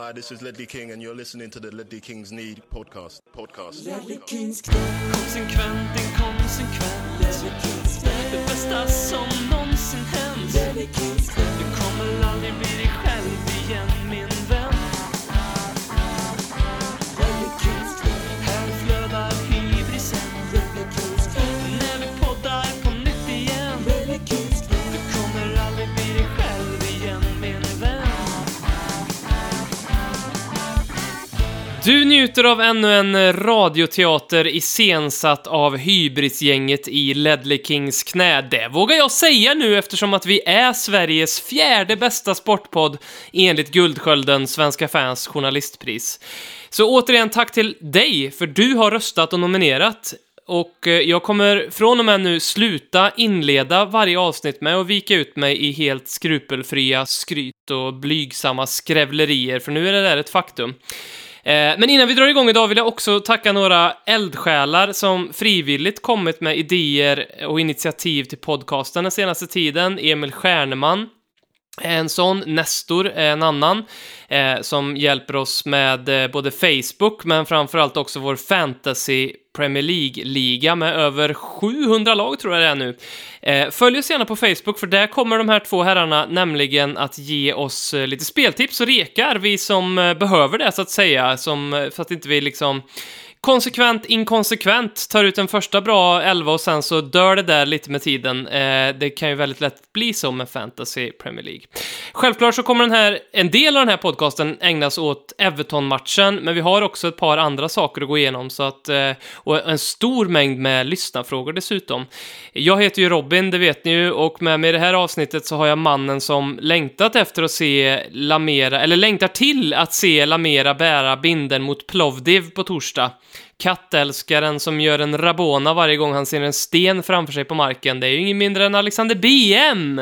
Hi, this is Ledley King, and you're listening to the Ledley Kings Need podcast. Podcast. Konsekvent, inkonsekvent Det bästa som Du njuter av ännu en radioteater iscensatt av hybrisgänget i Ledley Kings knä. Det vågar jag säga nu eftersom att vi är Sveriges fjärde bästa sportpodd enligt Guldskölden, Svenska fans journalistpris. Så återigen tack till dig, för du har röstat och nominerat. Och eh, jag kommer från och med nu sluta inleda varje avsnitt med att vika ut mig i helt skrupelfria skryt och blygsamma skrävlerier, för nu är det där ett faktum. Eh, men innan vi drar igång idag vill jag också tacka några eldsjälar som frivilligt kommit med idéer och initiativ till podcasten den senaste tiden. Emil Stjärneman, en sån, Nestor är en annan, eh, som hjälper oss med eh, både Facebook, men framförallt också vår fantasy Premier League-liga med över 700 lag tror jag det är nu. Eh, följ oss gärna på Facebook, för där kommer de här två herrarna nämligen att ge oss eh, lite speltips och rekar, vi som eh, behöver det så att säga, som, eh, för att inte vi liksom konsekvent inkonsekvent tar ut en första bra elva och sen så dör det där lite med tiden. Eh, det kan ju väldigt lätt bli så med Fantasy Premier League. Självklart så kommer den här, en del av den här podcasten ägnas åt Everton-matchen, men vi har också ett par andra saker att gå igenom, så att, eh, och en stor mängd med lyssnarfrågor dessutom. Jag heter ju Robin, det vet ni ju, och med mig i det här avsnittet så har jag mannen som längtat efter att se Lamera, eller längtar till att se Lamera bära binden mot Plovdiv på torsdag. Kattälskaren som gör en Rabona varje gång han ser en sten framför sig på marken. Det är ju ingen mindre än Alexander BM!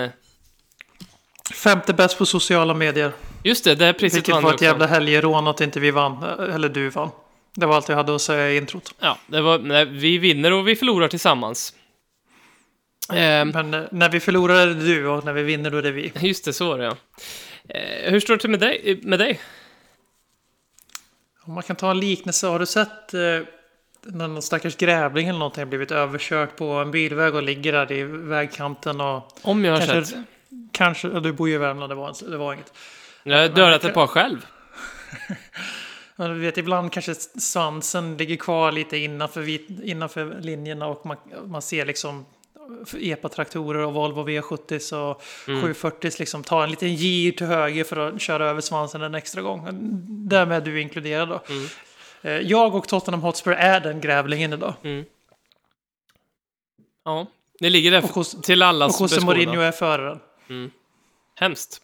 Femte bäst på sociala medier. Just det, det är priset Vilket vann var ett också. jävla helgerån att inte vi vann. Eller du vann. Det var allt jag hade att säga i introt. Ja, det var, nej, vi vinner och vi förlorar tillsammans. Ehm, Men eh, när vi förlorar är det du och när vi vinner då är det vi. just det, så var det ja. Eh, hur står det till med dig? Med dig? Om man kan ta en liknelse. Har du sett eh, när någon stackars grävling eller någonting har blivit överkörd på en bilväg och ligger där i vägkanten och Om jag har kanske, sett. kanske, du bor ju i Värmland, det var, det var inget. Jag har dödat ett par själv. Men du vet, ibland kanske svansen ligger kvar lite innanför, innanför linjerna och man, man ser liksom EPA-traktorer och Volvo V70 och 740 liksom ta en liten gir till höger för att köra över svansen en extra gång. Därmed är du inkluderad då. Eh, Jag och Tottenham Hotspur är den grävlingen idag. Ja, det ligger där Och hos- till allas Och José beskådan. Mourinho är föraren. Hemskt.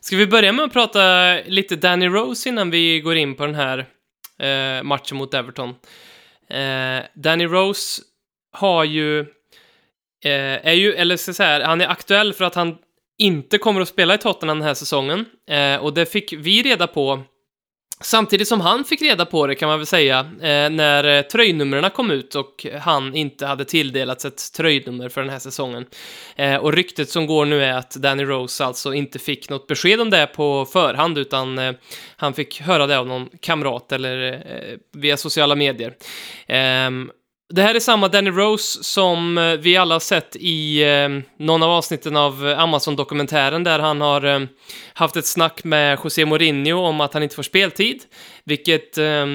Ska vi börja med att prata lite Danny Rose innan vi går in på den här eh, matchen mot Everton? Eh, Danny Rose har ju, Eh, är ju, eller ska säga, han är aktuell för att han inte kommer att spela i Tottenham den här säsongen. Eh, och det fick vi reda på Samtidigt som han fick reda på det kan man väl säga, eh, när eh, tröjnumren kom ut och han inte hade tilldelats ett tröjnummer för den här säsongen. Eh, och ryktet som går nu är att Danny Rose alltså inte fick något besked om det på förhand, utan eh, han fick höra det av någon kamrat eller eh, via sociala medier. Ehm, det här är samma Danny Rose som eh, vi alla har sett i eh, någon av avsnitten av eh, Amazon-dokumentären där han har eh, haft ett snack med José Mourinho om att han inte får speltid, vilket eh,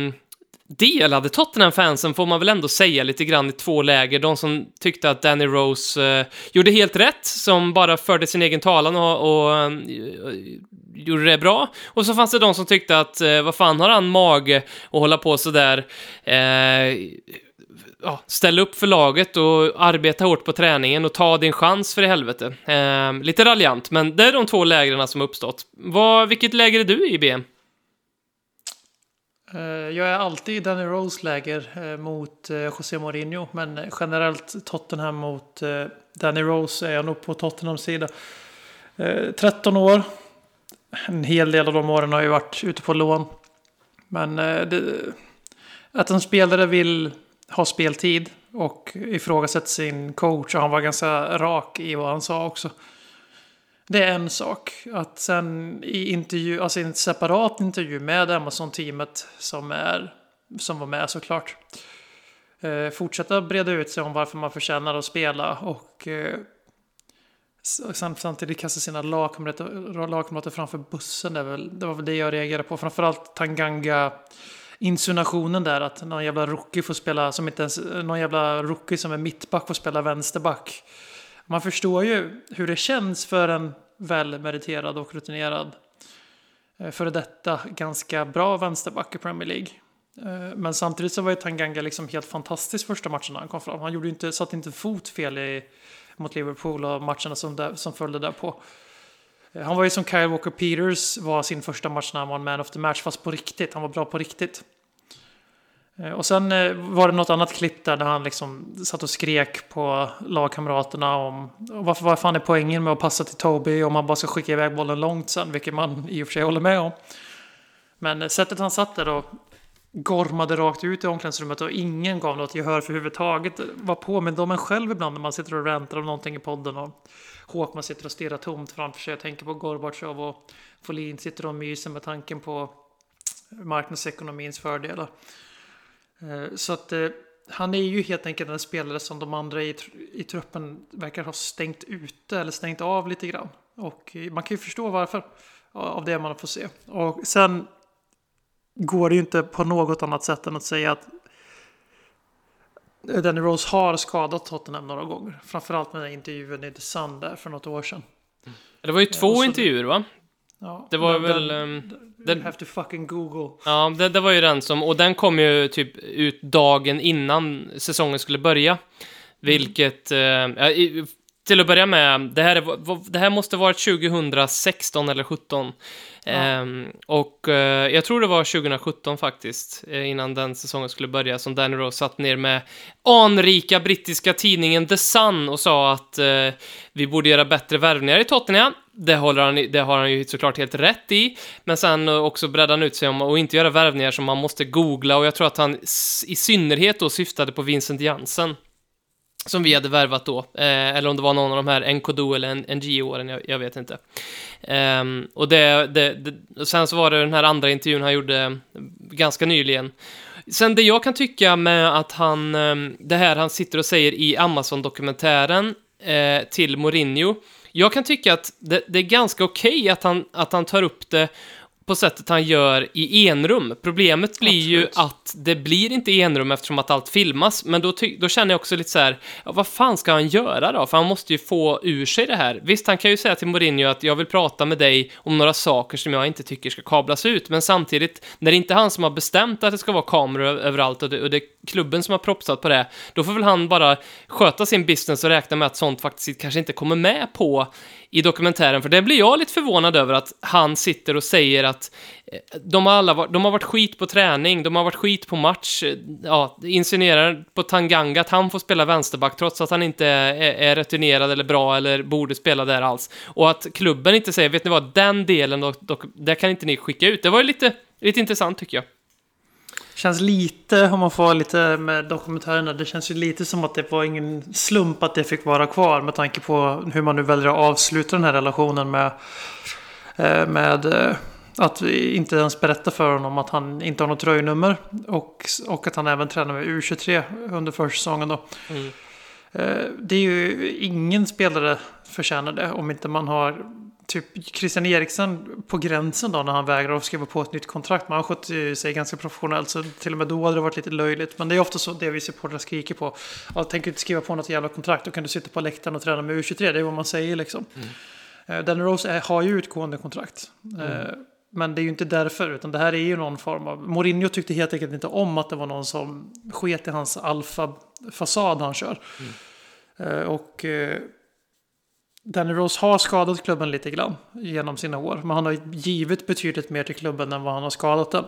delade Tottenham-fansen får man väl ändå säga lite grann i två läger. De som tyckte att Danny Rose eh, gjorde helt rätt, som bara förde sin egen talan och, och och, gjorde det bra. Och så fanns det de som tyckte att eh, vad fan har han mage att hålla på sådär eh, ja, ställa upp för laget och arbeta hårt på träningen och ta din chans för i helvete. Eh, lite raljant, men det är de två lägren som uppstått. Vad, vilket läger är du i, BM? Eh, jag är alltid i Danny Rose läger eh, mot eh, José Mourinho. Men generellt Tottenham mot Danny Rose är jag nog på Tottenhams sida. 13 år. En hel del av de åren har jag varit ute på lån. Men det, att en spelare vill ha speltid och ifrågasätta sin coach. Och han var ganska rak i vad han sa också. Det är en sak. Att sen i intervju, alltså i en separat intervju med Amazon-teamet som, är, som var med såklart. Eh, fortsätta breda ut sig om varför man förtjänar att spela och eh, samtidigt kasta sina lagkamrater, lagkamrater framför bussen. Det, väl, det var väl det jag reagerade på. Framförallt Tanganga insinuationen där att någon jävla rookie får spela, som inte ens, någon jävla rookie som är mittback får spela vänsterback. Man förstår ju hur det känns för en välmeriterad och rutinerad eh, före detta ganska bra vänsterback i Premier League. Eh, men samtidigt så var ju Tanganga liksom helt fantastisk första matchen när han kom fram. Han gjorde inte, satte inte fot fel i, mot Liverpool och matcherna som, där, som följde därpå. Eh, han var ju som Kyle Walker Peters var sin första match när han var en man of the match, fast på riktigt. Han var bra på riktigt. Eh, och sen eh, var det något annat klipp där, där han liksom satt och skrek på lagkamraterna om varför, vad fan är poängen med att passa till Toby om man bara ska skicka iväg bollen långt sen, vilket man i och för sig håller med om. Men sättet han satt där och gormade rakt ut i omklädningsrummet och ingen gav något gehör för överhuvudtaget. Var påminner om en själv ibland när man sitter och väntar om någonting i podden och Håkman sitter och stirrar tomt framför sig. Jag tänker på Gorbatjov och Folin sitter och myser med tanken på marknadsekonomins fördelar. Eh, så att eh, han är ju helt enkelt en spelare som de andra i, i truppen verkar ha stängt ute eller stängt av lite grann. Och eh, man kan ju förstå varför av det man får se. Och sen går det ju inte på något annat sätt än att säga att Danny Rose har skadat Tottenham några gånger. Framförallt med den intervjun i The Sun där för något år sedan. Det var ju två så- intervjuer va? Ja, Det var väl... Den, ehm, den- have to fucking Google. Ja, det, det var ju den som, och den kom ju typ ut dagen innan säsongen skulle börja. Vilket, eh, ja, i- till att börja med, det här, är, det här måste varit 2016 eller 17. Ehm, och eh, jag tror det var 2017 faktiskt, eh, innan den säsongen skulle börja, som Danny Rose satt ner med anrika brittiska tidningen The Sun och sa att eh, vi borde göra bättre värvningar i Tottenham. Det, håller han, det har han ju såklart helt rätt i, men sen eh, också bredde han ut sig om att inte göra värvningar som man måste googla och jag tror att han i synnerhet då syftade på Vincent Jansen. Som vi hade värvat då, eh, eller om det var någon av de här NKDO eller NGO-åren, jag, jag vet inte. Um, och det, det, det, och sen så var det den här andra intervjun han gjorde eh, ganska nyligen. Sen det jag kan tycka med att han, ehm, det här han sitter och säger i Amazon-dokumentären eh, till Mourinho, jag kan tycka att det, det är ganska okej att, han, att han tar upp det på sättet han gör i enrum. Problemet blir ju Absolut. att det blir inte enrum eftersom att allt filmas, men då, då känner jag också lite så här, ja, vad fan ska han göra då? För han måste ju få ur sig det här. Visst, han kan ju säga till Mourinho att jag vill prata med dig om några saker som jag inte tycker ska kablas ut, men samtidigt, när det inte är han som har bestämt att det ska vara kameror överallt och det, och det är klubben som har propsat på det, då får väl han bara sköta sin business och räkna med att sånt faktiskt kanske inte kommer med på i dokumentären, för det blir jag lite förvånad över att han sitter och säger att eh, de har, alla varit, de har varit skit på träning, de har varit skit på match, eh, ja, insinuerar på Tanganga att han får spela vänsterback trots att han inte är, är returnerad eller bra eller borde spela där alls. Och att klubben inte säger, vet ni vad, den delen, dock, dock, det kan inte ni skicka ut. Det var ju lite, lite intressant tycker jag. Känns lite, om man får vara lite med dokumentärerna, det känns ju lite som att det var ingen slump att det fick vara kvar med tanke på hur man nu väljer att avsluta den här relationen med, eh, med eh, att inte ens berätta för honom att han inte har något tröjnummer och, och att han även tränar med U23 under försäsongen då. Mm. Eh, Det är ju ingen spelare förtjänar det om inte man har typ Christian Eriksen på gränsen då när han vägrar att skriva på ett nytt kontrakt. Man har skött eh, sig ganska professionellt så till och med då hade det varit lite löjligt. Men det är ofta så det vi supportrar skriker på. Ja, tänker inte skriva på något jävla kontrakt då kan du sitta på läktaren och träna med U23. Det är vad man säger liksom. Mm. Danny Rose är, har ju utgående kontrakt. Eh, Men det är ju inte därför, utan det här är ju någon form av... Mourinho tyckte helt enkelt inte om att det var någon som sket i hans alfa-fasad han kör. Eh, Och eh, Danny Rose har skadat klubben lite grann genom sina år. Men han har givit betydligt mer till klubben än vad han har skadat den.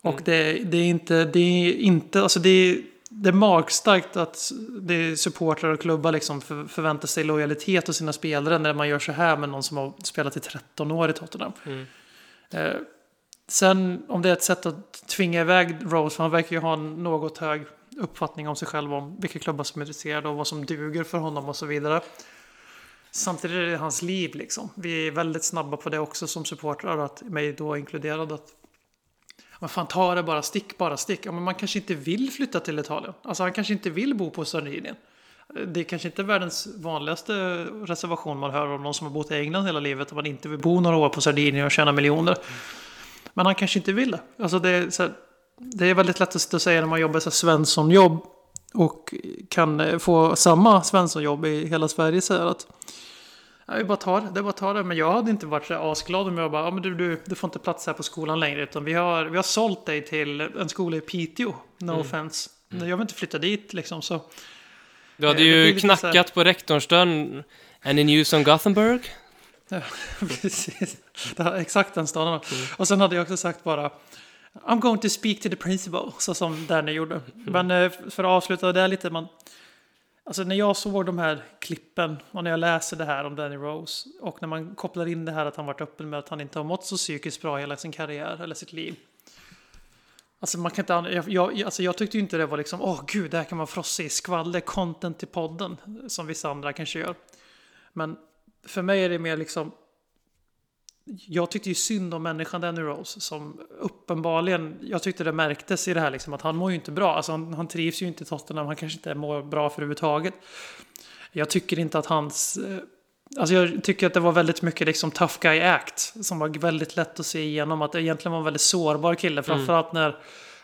Och det, det är inte, det är inte, alltså det är, det är magstarkt att det supportrar och klubbar liksom för, förväntar sig lojalitet hos sina spelare när man gör så här med någon som har spelat i 13 år i Tottenham. Mm. Eh, sen om det är ett sätt att tvinga iväg Rose, för han verkar ju ha en något hög uppfattning om sig själv om vilka klubbar som är intresserade och vad som duger för honom och så vidare samtidigt är det hans liv liksom. Vi är väldigt snabba på det också som supportrar, att mig då inkluderad. Att men fan, ta det bara, stick bara, stick. Ja, men man kanske inte vill flytta till Italien. Alltså han kanske inte vill bo på Sardinien. Det är kanske inte världens vanligaste reservation man hör om någon som har bott i England hela livet. Att man inte vill bo några år på Sardinien och tjäna miljoner. Men han kanske inte vill det. Alltså det, är, här, det är väldigt lätt att säga när man jobbar så Svensson-jobb. Och kan få samma Svensson-jobb i hela Sverige. Så att jag bara tar det, det bara tar det. Men jag hade inte varit så asglad om jag bara, ja men du, du, du får inte plats här på skolan längre. Utan vi har, vi har sålt dig till en skola i Piteå. No mm. offense. Mm. Jag vill inte flytta dit liksom så. Du hade ju knackat på rektorns dörr. Any news on Gothenburg? Ja, precis. Det var exakt den staden. Mm. Och sen hade jag också sagt bara I'm going to speak to the principal, så som Danny gjorde. Mm. Men eh, för att avsluta det lite, man, Alltså när jag såg de här klippen och när jag läser det här om Danny Rose och när man kopplar in det här att han varit öppen med att han inte har mått så psykiskt bra hela sin karriär eller sitt liv. Alltså man kan inte, jag, jag, alltså jag tyckte ju inte det var liksom, åh oh, gud, det här kan man frossa i skvaller, content till podden, som vissa andra kanske gör. Men för mig är det mer liksom, jag tyckte ju synd om människan Danny Rose som uppenbarligen, jag tyckte det märktes i det här liksom att han mår ju inte bra. Alltså han, han trivs ju inte i Tottenham, han kanske inte mår bra för överhuvudtaget. Jag tycker inte att hans, eh, alltså jag tycker att det var väldigt mycket liksom tough guy act som var väldigt lätt att se igenom att det egentligen var en väldigt sårbar kille. Mm. Framförallt när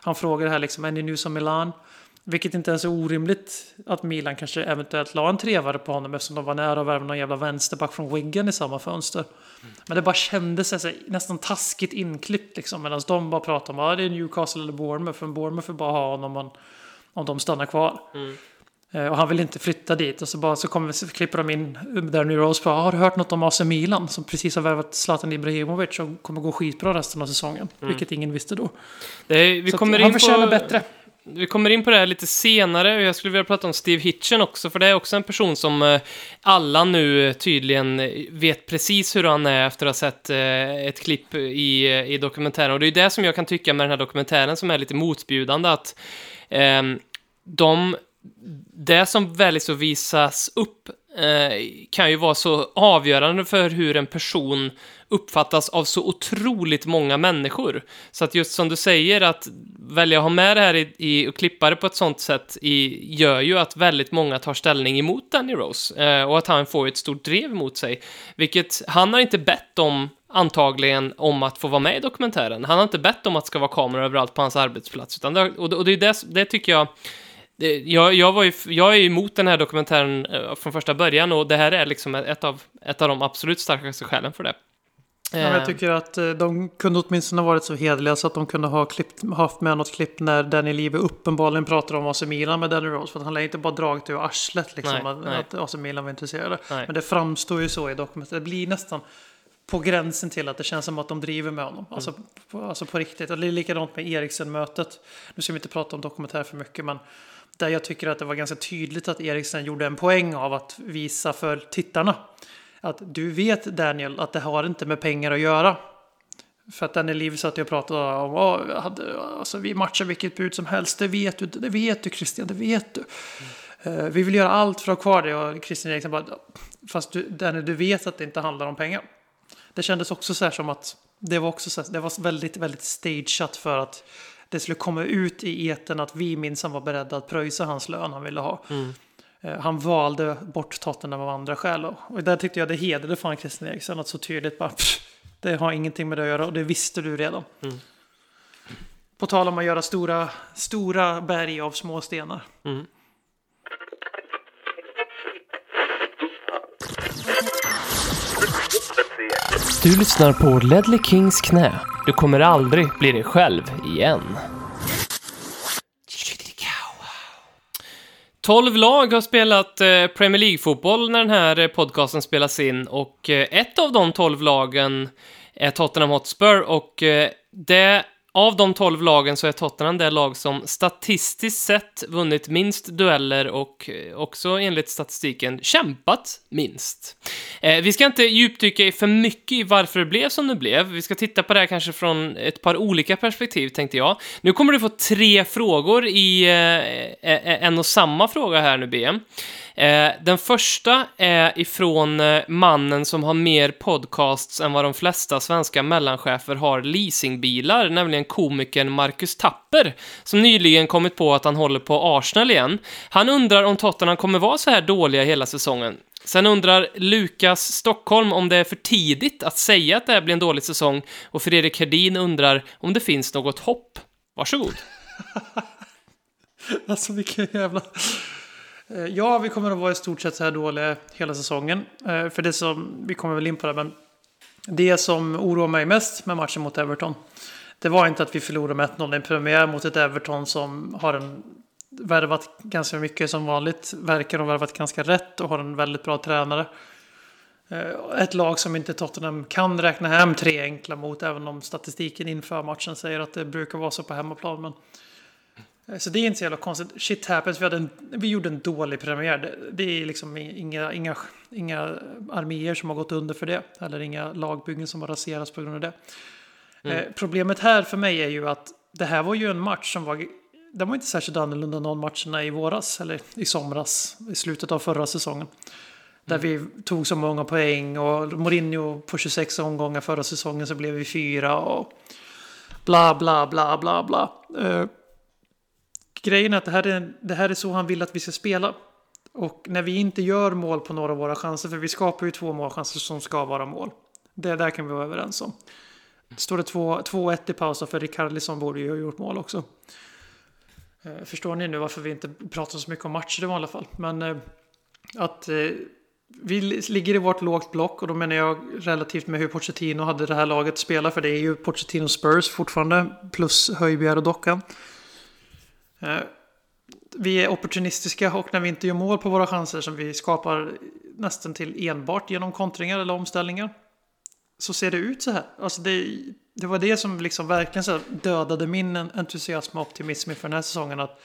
han frågar det här liksom, är ni nu som Milan? Vilket inte ens är orimligt att Milan kanske eventuellt la en trevare på honom eftersom de var nära att värva någon jävla vänsterback från Wiggen i samma fönster. Mm. Men det bara kändes alltså, nästan taskigt inklippt liksom medan de bara pratade om att ah, det är Newcastle eller Bournemouth. För Bournemouth får bara ha honom om, om de stannar kvar. Mm. Eh, och han vill inte flytta dit. Och så, bara, så, kommer, så klipper de in där nu Rose bara, har du hört något om AC Milan? Som precis har värvat Zlatan Ibrahimovic och kommer gå skitbra resten av säsongen. Mm. Vilket ingen visste då. Är, vi så kommer han förtjänar på... bättre vi kommer in på det här lite senare och jag skulle vilja prata om Steve Hitchen också, för det är också en person som eh, alla nu tydligen vet precis hur han är efter att ha sett eh, ett klipp i, eh, i dokumentären. Och det är ju det som jag kan tycka med den här dokumentären som är lite motbjudande, att eh, de, det som väljs liksom att visas upp Eh, kan ju vara så avgörande för hur en person uppfattas av så otroligt många människor. Så att just som du säger, att välja att ha med det här i, i och klippa det på ett sånt sätt i, gör ju att väldigt många tar ställning emot Danny Rose eh, och att han får ett stort drev mot sig. Vilket han har inte bett om antagligen om att få vara med i dokumentären. Han har inte bett om att det ska vara kameror överallt på hans arbetsplats. Utan det, och, och det, är det, det tycker jag jag, jag, var ju, jag är emot den här dokumentären eh, från första början och det här är liksom ett av, ett av de absolut starkaste skälen för det. Ja, jag eh. tycker att eh, de kunde åtminstone varit så hederliga så att de kunde ha klippt, haft med något klipp när Danny Levy uppenbarligen pratar om AC Milan med Danny Rose. För att han lär inte bara dragit ur arslet liksom nej, att, nej. att AC Milan var intresserade. Nej. Men det framstår ju så i dokumentet. Det blir nästan på gränsen till att det känns som att de driver med honom. Mm. Alltså, på, alltså på riktigt. Och det är likadant med Eriksen-mötet. Nu ska vi inte prata om dokumentär för mycket men där jag tycker att det var ganska tydligt att Eriksen gjorde en poäng av att visa för tittarna att du vet Daniel att det har inte med pengar att göra. För att Daniel Liv satt och pratade om att alltså, vi matchar vilket bud som helst. Det vet du, det vet du Christian, det vet du. Mm. Uh, vi vill göra allt för att ha kvar det och Christian Eriksen bara, fast du, Daniel, du vet att det inte handlar om pengar. Det kändes också så här som att det var också så här, det var väldigt, väldigt stageat för att det skulle komma ut i eten att vi minsann var beredda att pröjsa hans lön han ville ha. Mm. Eh, han valde bort Tottenham av andra skäl. Och där tyckte jag det hedrade fan Christian Eriksen att så tydligt bara pff, det har ingenting med det att göra och det visste du redan. Mm. På tal om att göra stora, stora berg av små stenar. Mm. Du lyssnar på Ledley Kings knä. Du kommer aldrig bli dig själv igen. 12 lag har spelat eh, Premier League-fotboll när den här eh, podcasten spelas in och eh, ett av de 12 lagen är Tottenham Hotspur och det av de 12 lagen så är Tottenham det lag som statistiskt sett vunnit minst dueller och eh, också enligt statistiken kämpat minst. Eh, vi ska inte djupdyka i för mycket i varför det blev som det blev. Vi ska titta på det här kanske från ett par olika perspektiv, tänkte jag. Nu kommer du få tre frågor i eh, eh, eh en och samma fråga här nu, BM. Eh, den första är ifrån eh, mannen som har mer podcasts än vad de flesta svenska mellanchefer har leasingbilar, nämligen komikern Marcus Tapper, som nyligen kommit på att han håller på Arsenal igen. Han undrar om Tottenham kommer vara så här dåliga hela säsongen. Sen undrar Lukas Stockholm om det är för tidigt att säga att det här blir en dålig säsong och Fredrik Herdin undrar om det finns något hopp. Varsågod. Alltså vilken jävla... Eh, ja, vi kommer att vara i stort sett så här dåliga hela säsongen. Eh, för det som, vi kommer väl in på det, men det som oroar mig mest med matchen mot Everton, det var inte att vi förlorade med 1-0 i en premiär mot ett Everton som har en värvat ganska mycket som vanligt, verkar ha värvat ganska rätt och har en väldigt bra tränare. Eh, ett lag som inte Tottenham kan räkna hem tre enkla mot, även om statistiken inför matchen säger att det brukar vara så på hemmaplan. Men så det är inte så jävla konstigt. Shit happens. Vi, hade en, vi gjorde en dålig premiär. Det, är liksom inga, inga, inga arméer som har gått under för det. Eller inga lagbyggen som har raserats på grund av det. Eh, problemet här för mig är ju att det här var ju en match som var... Den var inte särskilt annorlunda än de matcherna i våras. Eller i somras. I slutet av förra säsongen. Där vi tog så många poäng. Och Mourinho på 26 omgångar förra säsongen så blev vi fyra. Och bla bla bla bla bla. Eh, grejen är att det här är, det här är så han vill att vi ska spela. Och när vi inte gör mål på några av våra chanser, för vi skapar ju två målchanser som ska vara mål. Det där kan vi vara överens om. Står det 2-1 i paus, för Rikarlisson borde ju ha gjort mål också. Eh, Förstår ni nu varför vi inte pratar så mycket om matcher i vanliga fall? Men eh, att eh, vi ligger i vårt lågt block och då menar jag relativt med hur Pochettino hade det här laget spelat. För det är ju Pochettino Spurs fortfarande, plus Höjbjerg och Dockan. Eh, Vi är opportunistiska och när vi inte gör mål på våra chanser som vi skapar nästan till enbart genom kontringar eller omställningar. Så ser det ut så här. Alltså det, det var det som liksom verkligen så dödade min entusiasm och optimism inför den här säsongen. Att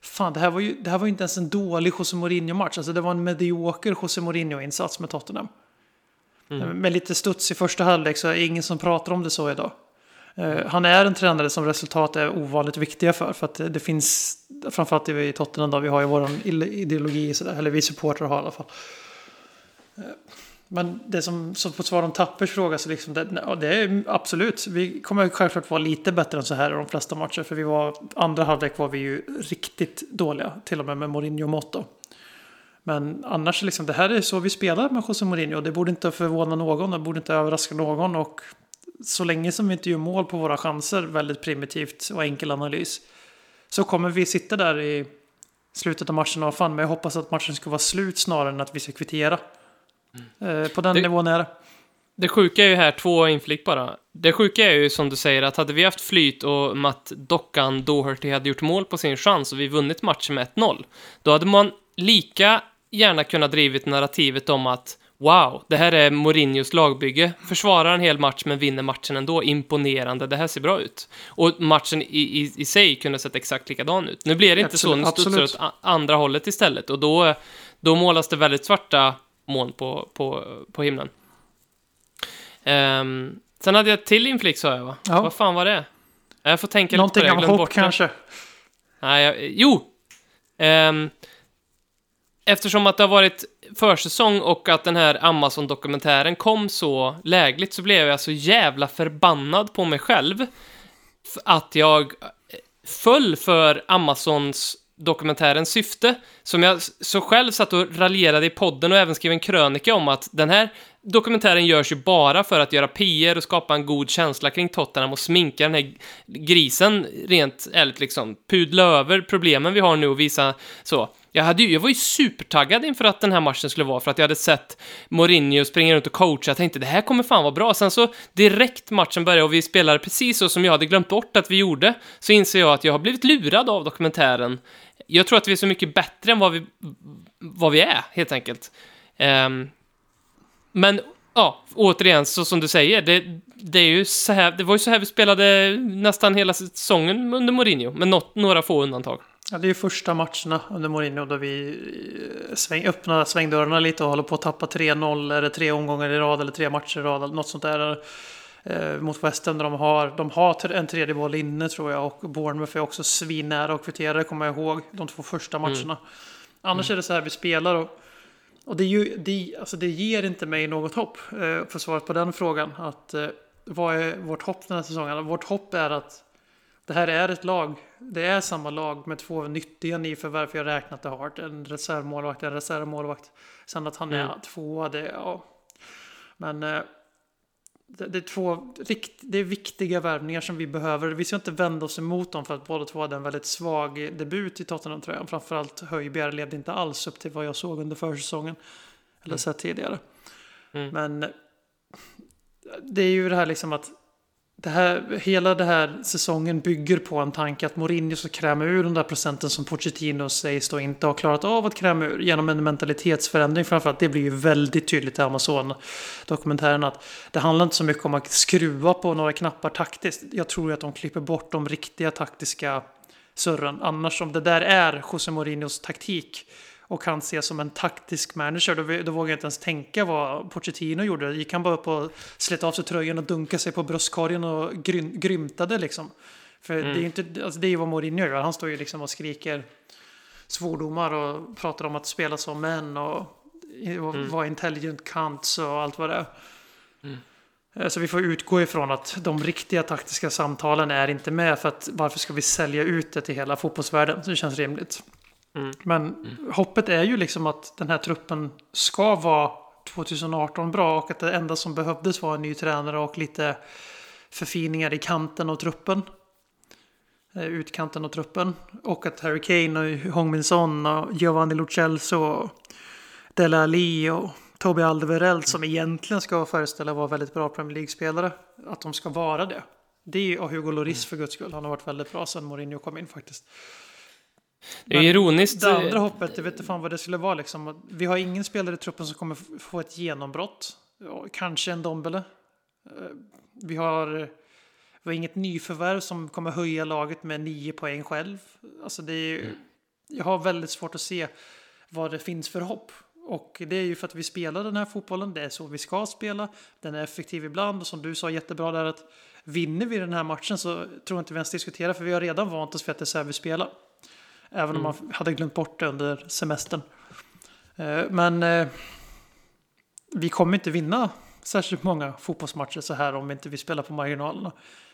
fan, det här var ju, det här var ju inte ens en dålig José Mourinho-match. Alltså det var en medioker José Mourinho-insats med Tottenham. Med lite studs i första halvlek så är det ingen som pratar om det så idag. Eh, han är en tränare som resultat är ovanligt viktiga för. För att det- finns, framförallt i Tottenham då, vi har ju vår ideologi, så där, eller vi supportrar har i alla fall. Eh, men det som, som på svar om Tappers fråga, så liksom det, ja, det är absolut. Vi kommer självklart vara lite bättre än så här i de flesta matcher. För vi var, andra halvlek var vi ju riktigt dåliga, till och med med Mourinho-mått då. Men annars, liksom, det här är så vi spelar med José Mourinho. Det borde inte förvåna någon, det borde inte överraska någon. Och så länge som vi inte gör mål på våra chanser, väldigt primitivt och enkel analys, så kommer vi sitta där i slutet av matchen och fan, men jag hoppas att matchen ska vara slut snarare än att vi ska kvittera. Eh, på den Det- nivån är det. Det sjuka är ju här, två inflick bara. Det sjuka är ju som du säger att hade vi haft flyt och Matt Dockan Doherty hade gjort mål på sin chans och vi vunnit matchen med 1-0, då hade man lika gärna kunnat drivit narrativet om att Wow, det här är Mourinhos lagbygge. Försvarar en hel match men vinner matchen ändå. Imponerande, det här ser bra ut. Och matchen i, i, i sig kunde sett exakt likadan ut. Nu blir det inte så, Absolut, nu studsar det åt andra hållet istället. Och då, då målas det väldigt svarta moln på, på, på himlen. Ehm, sen hade jag ett till inflick sa jag va? Ja. Vad fan var det? Jag får tänka Någonting lite på om det, jag glömde hopp kanske. Nej, jag, jo! Ehm, eftersom att det har varit försäsong och att den här Amazon-dokumentären kom så lägligt så blev jag så jävla förbannad på mig själv att jag eh, föll för Amazons dokumentärens syfte, som jag så själv satt och raljerade i podden och även skrev en krönika om att den här dokumentären görs ju bara för att göra PR och skapa en god känsla kring Tottenham och sminka den här grisen rent ärligt liksom. Pudla över problemen vi har nu och visa så. Jag, hade ju, jag var ju supertaggad inför att den här matchen skulle vara, för att jag hade sett Mourinho springa runt och coacha. Jag tänkte det här kommer fan vara bra. Sen så direkt matchen började och vi spelade precis så som jag hade glömt bort att vi gjorde, så inser jag att jag har blivit lurad av dokumentären. Jag tror att vi är så mycket bättre än vad vi, vad vi är, helt enkelt. Um, men, ja, återigen, så som du säger, det, det är ju så här, det var ju så här vi spelade nästan hela säsongen under Mourinho, med något, några få undantag. Ja, det är ju första matcherna under Mourinho då vi eh, sväng, öppnar svängdörrarna lite och håller på att tappa 3-0 eller tre omgångar i rad eller tre matcher i rad eller något sånt där. Eh, mot West Ham där de har, de har en tredje boll inne tror jag och Bournemouth är också svinnära och kvitterade kommer jag ihåg de två första matcherna. Annars är det så här vi spelar och, och det, är ju, det, alltså det ger inte mig något hopp. Eh, för svaret på den frågan. Att, eh, vad är vårt hopp den här säsongen? Vårt hopp är att det här är ett lag. Det är samma lag med två nyttiga nyförvärv. För jag räknat det har En reservmålvakt, en reservmålvakt. Sen att han är mm. tvåa, det, ja. Men eh, det, det, är två det är viktiga värvningar som vi behöver. Vi ska inte vända oss emot dem för att båda två hade en väldigt svag debut i Tottenham-tröjan. Framförallt Höjbjerg levde inte alls upp till vad jag såg under försäsongen. Eller mm. sett tidigare. Mm. Men det är ju det här liksom att det här, hela den här säsongen bygger på en tanke att Mourinho ska kräma ur de där procenten som Pochettino sägs då inte ha klarat av att kräma ur genom en mentalitetsförändring framförallt. Det blir ju väldigt tydligt i Amazon-dokumentären att det handlar inte så mycket om att skruva på några knappar taktiskt. Jag tror att de klipper bort de riktiga taktiska surren. Annars om det där är José Mourinhos taktik och han ses som en taktisk manager. Då, då vågar jag inte ens tänka vad Pochettino gjorde. Gick han bara upp och slet av sig tröjan och dunkade sig på bröstkorgen och grym, grymtade liksom. För mm. det är ju inte, alltså det är vad Mourinho gör. Han står ju liksom och skriker svordomar och pratar om att spela som män och, och mm. vara intelligent cunts och allt vad det är. Mm. Eh, så vi får utgå ifrån att de riktiga taktiska samtalen är inte med för att varför ska vi sälja ut det till hela fotbollsvärlden? Så det känns rimligt. Mm. Men mm. hoppet är ju liksom att den här truppen ska vara 2018 bra och att det enda som behövdes var en ny tränare och lite förfiningar i kanten och truppen. Eh, utkanten och truppen. Och att Harry Kane och Hong Son och Giovanni Lucelso och Dele Alli och Toby Alderweireld som egentligen ska föreställa vara väldigt bra Premier League-spelare. Att de ska vara det. Det är Hugo Lloris för guds skull. Han har varit väldigt bra sedan Mourinho kom in faktiskt. Det är ironiskt. Det andra hoppet, jag vet inte fan vad det skulle vara liksom. Vi har ingen spelare i truppen som kommer få ett genombrott. Kanske en Dombele. Eh, vi har, vi har inget nyförvärv som kommer höja laget med nio poäng själv. Alltså det är, mm. Jag har väldigt svårt att se vad det finns för hopp. Och det är ju för att vi spelar den här fotbollen, det är så vi ska spela. Den är effektiv ibland och som du sa jättebra där att vinner vi den här matchen så tror jag inte vi ens diskuterar för vi har redan vant oss för att det är så här vi spelar. Även mm. om man hade glömt bort det under semestern. Eh, men eh, vi kommer inte vinna särskilt många fotbollsmatcher så här om inte vi spelar på marginalerna.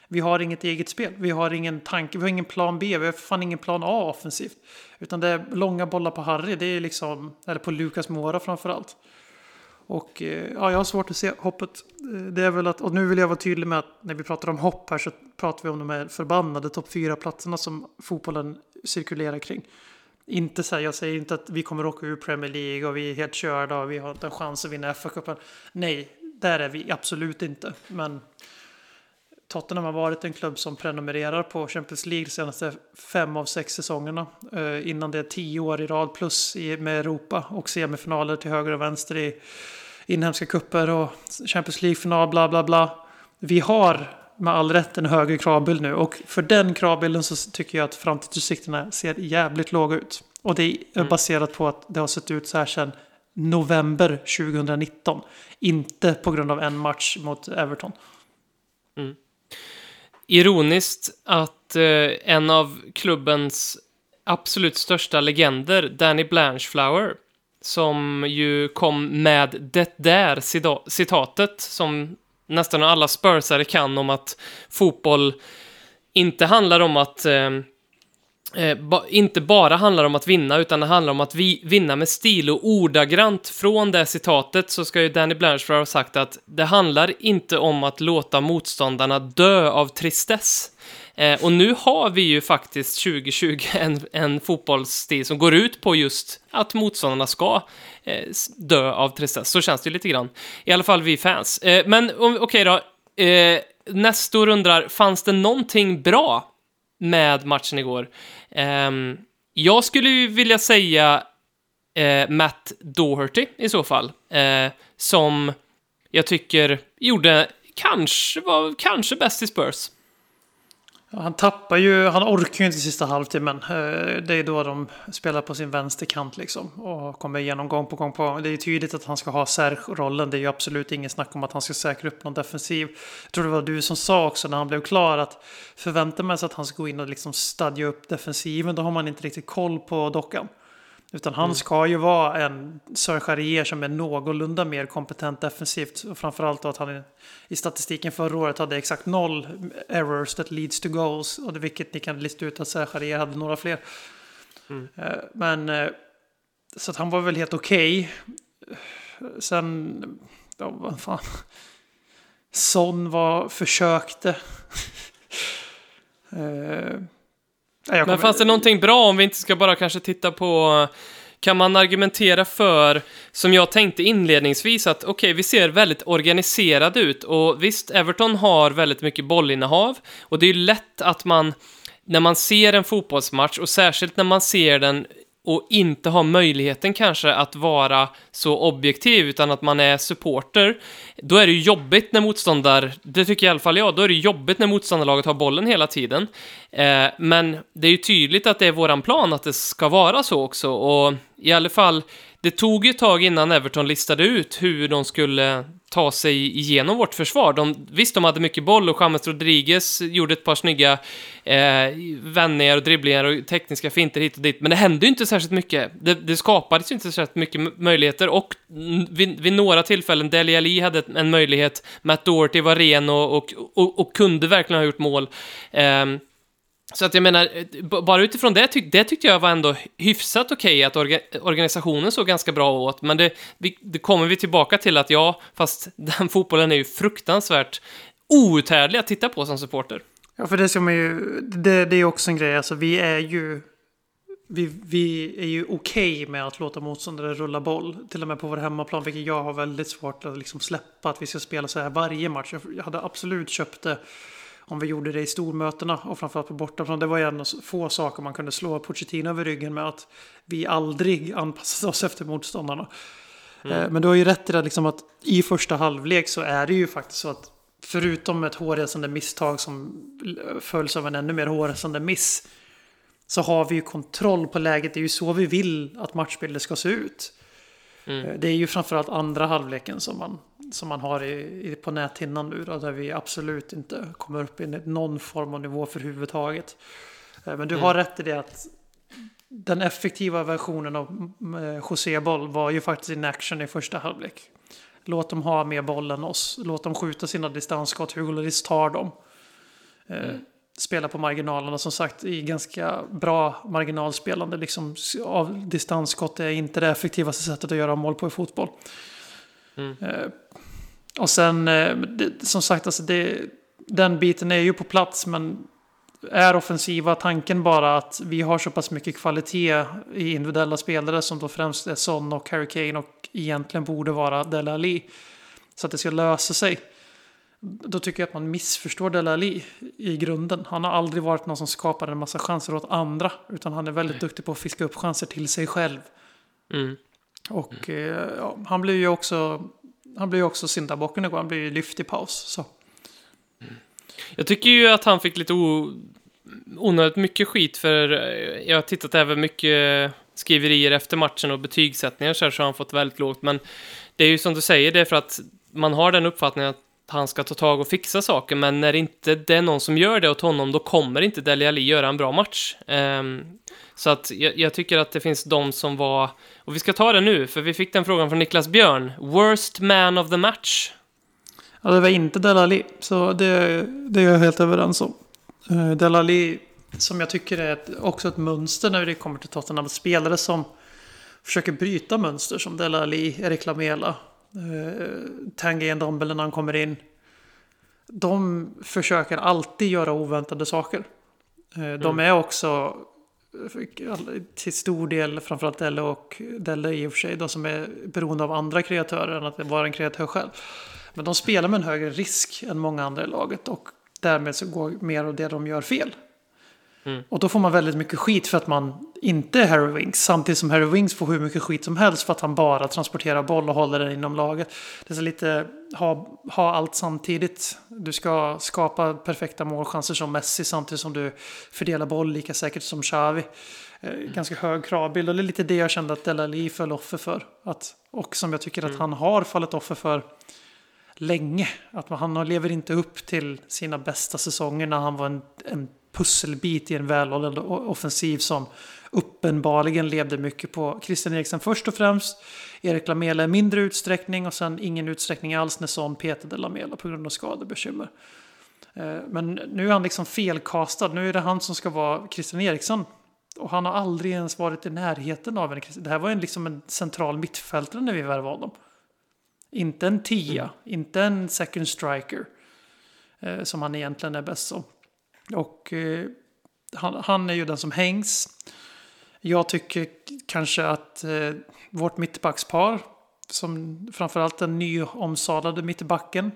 Vi har inget eget spel. Vi har ingen tanke. Vi har ingen plan B. Vi har fan ingen plan A offensivt. Utan det är långa bollar på Harry. Det är liksom, eller på Lukas Mora framförallt. Och eh, ja, jag har svårt att se hoppet. Det är väl att, och nu vill jag vara tydlig med att när vi pratar om hopp här så pratar vi om de här förbannade topp fyra platserna som fotbollen cirkulerar kring. Inte så här, jag säger inte att vi kommer åka ur Premier League och vi är helt körda och vi har inte en chans att vinna FA-cupen. Nej, där är vi absolut inte. Men Tottenham har varit en klubb som prenumererar på Champions League de senaste fem av sex säsongerna. Eh, innan det är tio år i rad plus i, med Europa och semifinaler till höger och vänster i inhemska kupper och Champions League-final, bla bla bla. Vi har med all rätt en högre kravbild nu. Och för den kravbilden så tycker jag att framtidsutsikterna ser jävligt låga ut. Och det är mm. baserat på att det har sett ut så här sedan november 2019. Inte på grund av en match mot Everton. Mm. Ironiskt att eh, en av klubbens absolut största legender, Danny Blanchflower, som ju kom med det där citatet som nästan alla spursare kan om att fotboll inte handlar om att eh, eh, ba, inte bara handlar om att vinna, utan det handlar om att vi, vinna med stil och ordagrant från det citatet så ska ju Danny Blanchard ha sagt att det handlar inte om att låta motståndarna dö av tristess. Eh, och nu har vi ju faktiskt 2020 en, en fotbollsstil som går ut på just att motståndarna ska eh, dö av tristess. Så känns det lite grann. I alla fall vi fans. Eh, men okej okay då. Eh, Nestor undrar, fanns det någonting bra med matchen igår? Ehm, jag skulle ju vilja säga eh, Matt Doherty i så fall. Eh, som jag tycker gjorde kanske, var kanske bäst i Spurs. Han tappar ju, han orkar ju inte sista halvtimmen. Eh, det är då de spelar på sin vänsterkant liksom. Och kommer igenom gång på gång på. Det är tydligt att han ska ha Serge-rollen. Det är ju absolut ingen snack om att han ska säkra upp någon defensiv. Jag tror det var du som sa också när han blev klar att förväntar man sig att han ska gå in och liksom stadga upp defensiven. Då har man inte riktigt koll på dockan. Utan han ska ju vara en Sörcharier som är någorlunda mer kompetent defensivt. Och framförallt att han i statistiken förra året hade exakt noll errors that leads to goals. Och det, vilket ni kan lista ut att Sörcharier hade några fler. Mm. Men så att han var väl helt okej. Okay. Sen, ja vad fan. Son var, försökte. uh, men kommer... fanns det någonting bra om vi inte ska bara kanske titta på kan man argumentera för, som jag tänkte inledningsvis, att okej, okay, vi ser väldigt organiserade ut och visst, Everton har väldigt mycket bollinnehav och det är ju lätt att man, när man ser en fotbollsmatch och särskilt när man ser den och inte har möjligheten kanske att vara så objektiv utan att man är supporter, då är det ju jobbigt när motståndar, det tycker i alla fall jag, då är det jobbigt när motståndarlaget har bollen hela tiden. Eh, men det är ju tydligt att det är våran plan att det ska vara så också och i alla fall, det tog ju ett tag innan Everton listade ut hur de skulle ta sig igenom vårt försvar. De, visst, de hade mycket boll och James Rodriguez gjorde ett par snygga eh, vändningar och dribblingar och tekniska finter hit och dit, men det hände ju inte särskilt mycket. Det, det skapades ju inte särskilt mycket möjligheter och vid, vid några tillfällen, Deli Ali hade en möjlighet, Matt Doherty var ren och, och, och, och kunde verkligen ha gjort mål. Eh, så att jag menar, bara utifrån det, tyck, det tyckte jag var ändå hyfsat okej okay, att orga, organisationen såg ganska bra åt, men det, det kommer vi tillbaka till att ja, fast den fotbollen är ju fruktansvärt outhärdlig att titta på som supporter. Ja, för det ska man ju, det, det är också en grej, alltså vi är ju vi, vi är ju okej okay med att låta motståndare rulla boll. Till och med på vår hemmaplan, vilket jag har väldigt svårt att liksom släppa. Att vi ska spela så här varje match. Jag hade absolut köpt det om vi gjorde det i stormötena och framförallt på bortaplan. Det var ju en av få saker man kunde slå Pochettino över ryggen med att vi aldrig anpassade oss efter motståndarna. Mm. Eh, men du har ju rätt i det liksom att i första halvlek så är det ju faktiskt så att förutom ett hårresande misstag som följs av en ännu mer hårresande miss så har vi ju kontroll på läget. Det är ju så vi vill att matchbilden ska se ut. Mm. Eh, det är ju framförallt andra halvleken som man som man har i, i, på näthinnan nu då, där vi absolut inte kommer upp i någon form av nivå för huvudtaget. Eh, men du mm. har rätt i det att den effektiva versionen av eh, José Boll var ju faktiskt in action i första halvlek. Låt dem ha mer boll än oss. Låt dem skjuta sina distansskott. Hugo Lloris tar dem. Eh, mm. Spela på marginalerna som sagt i ganska bra marginalspelande. Liksom, av distansskott är inte det effektivaste sättet att göra mål på i fotboll. Mm. Och sen, eh, som sagt, alltså det, den biten är ju på plats, men är offensiva tanken bara att vi har så pass mycket kvalitet i individuella spelare som då främst är Son och Harry Kane och egentligen borde vara Dele Alli. Så att det ska lösa sig. Då tycker jag att man missförstår Dele Alli i grunden. Han har aldrig varit någon som skapar en massa chanser åt andra. Utan han är väldigt Nej. duktig på att fiska upp chanser till sig själv. Mm. Och eh, ja, han blir ju också han blir ju också syndabocken igår. Han blir ju lyft i paus. Så. Jag tycker ju att han fick lite o... onödigt mycket skit för eh, jag har tittat även mycket skriverier efter matchen och betygssättningar så, här, så har han fått väldigt lågt. Men det är ju som du säger, det är för att man har den uppfattningen att han ska ta tag och fixa saker, men när inte det är någon som gör det åt honom, då kommer inte Deli Ali göra en bra match. Um, så att jag, jag, tycker att det finns de som var, och vi ska ta det nu, för vi fick den frågan från Niklas Björn. Worst man of the match? Ja, det var inte Delali, så det, det är jag helt överens om. Uh, Delali, som jag tycker är ett, också ett mönster när det kommer till Tottenham, spelare som försöker bryta mönster som Delali, Erik Lamela, uh, Tanguy Ndombele när han kommer in. De försöker alltid göra oväntade saker. Uh, de mm. är också till stor del, framförallt Delle och Delle i och för sig, då, som är beroende av andra kreatörer än att vara en kreatör själv. Men de spelar med en högre risk än många andra i laget och därmed så går mer av det de gör fel. Mm. Och då får man väldigt mycket skit för att man inte är Harry Winks. Samtidigt som Harry Winks får hur mycket skit som helst för att han bara transporterar boll och håller den inom laget. Det är lite ha, ha allt samtidigt. Du ska skapa perfekta målchanser som Messi samtidigt som du fördelar boll lika säkert som Xavi. Eh, ganska hög kravbild och det är lite det jag kände att Delali föll offer för. Att, och som jag tycker att mm. han har fallit offer för länge. Att han lever inte upp till sina bästa säsonger när han var en, en pusselbit i en välhållen offensiv som uppenbarligen levde mycket på Christian Eriksen först och främst. Erik Lamela i mindre utsträckning och sen ingen utsträckning alls när Son petade Lamela på grund av skadebekymmer. Eh, men nu är han liksom felkastad. Nu är det han som ska vara Christian Eriksson. Och han har aldrig ens varit i närheten av en... Det här var en, liksom en central mittfältare när vi värvade honom. Inte en tia, mm. inte en second striker. Eh, som han egentligen är bäst som. Och eh, han, han, är ju den som hängs. Jag tycker kanske att eh, vårt mittbackspar, som framförallt den nyomsadlade mittbacken,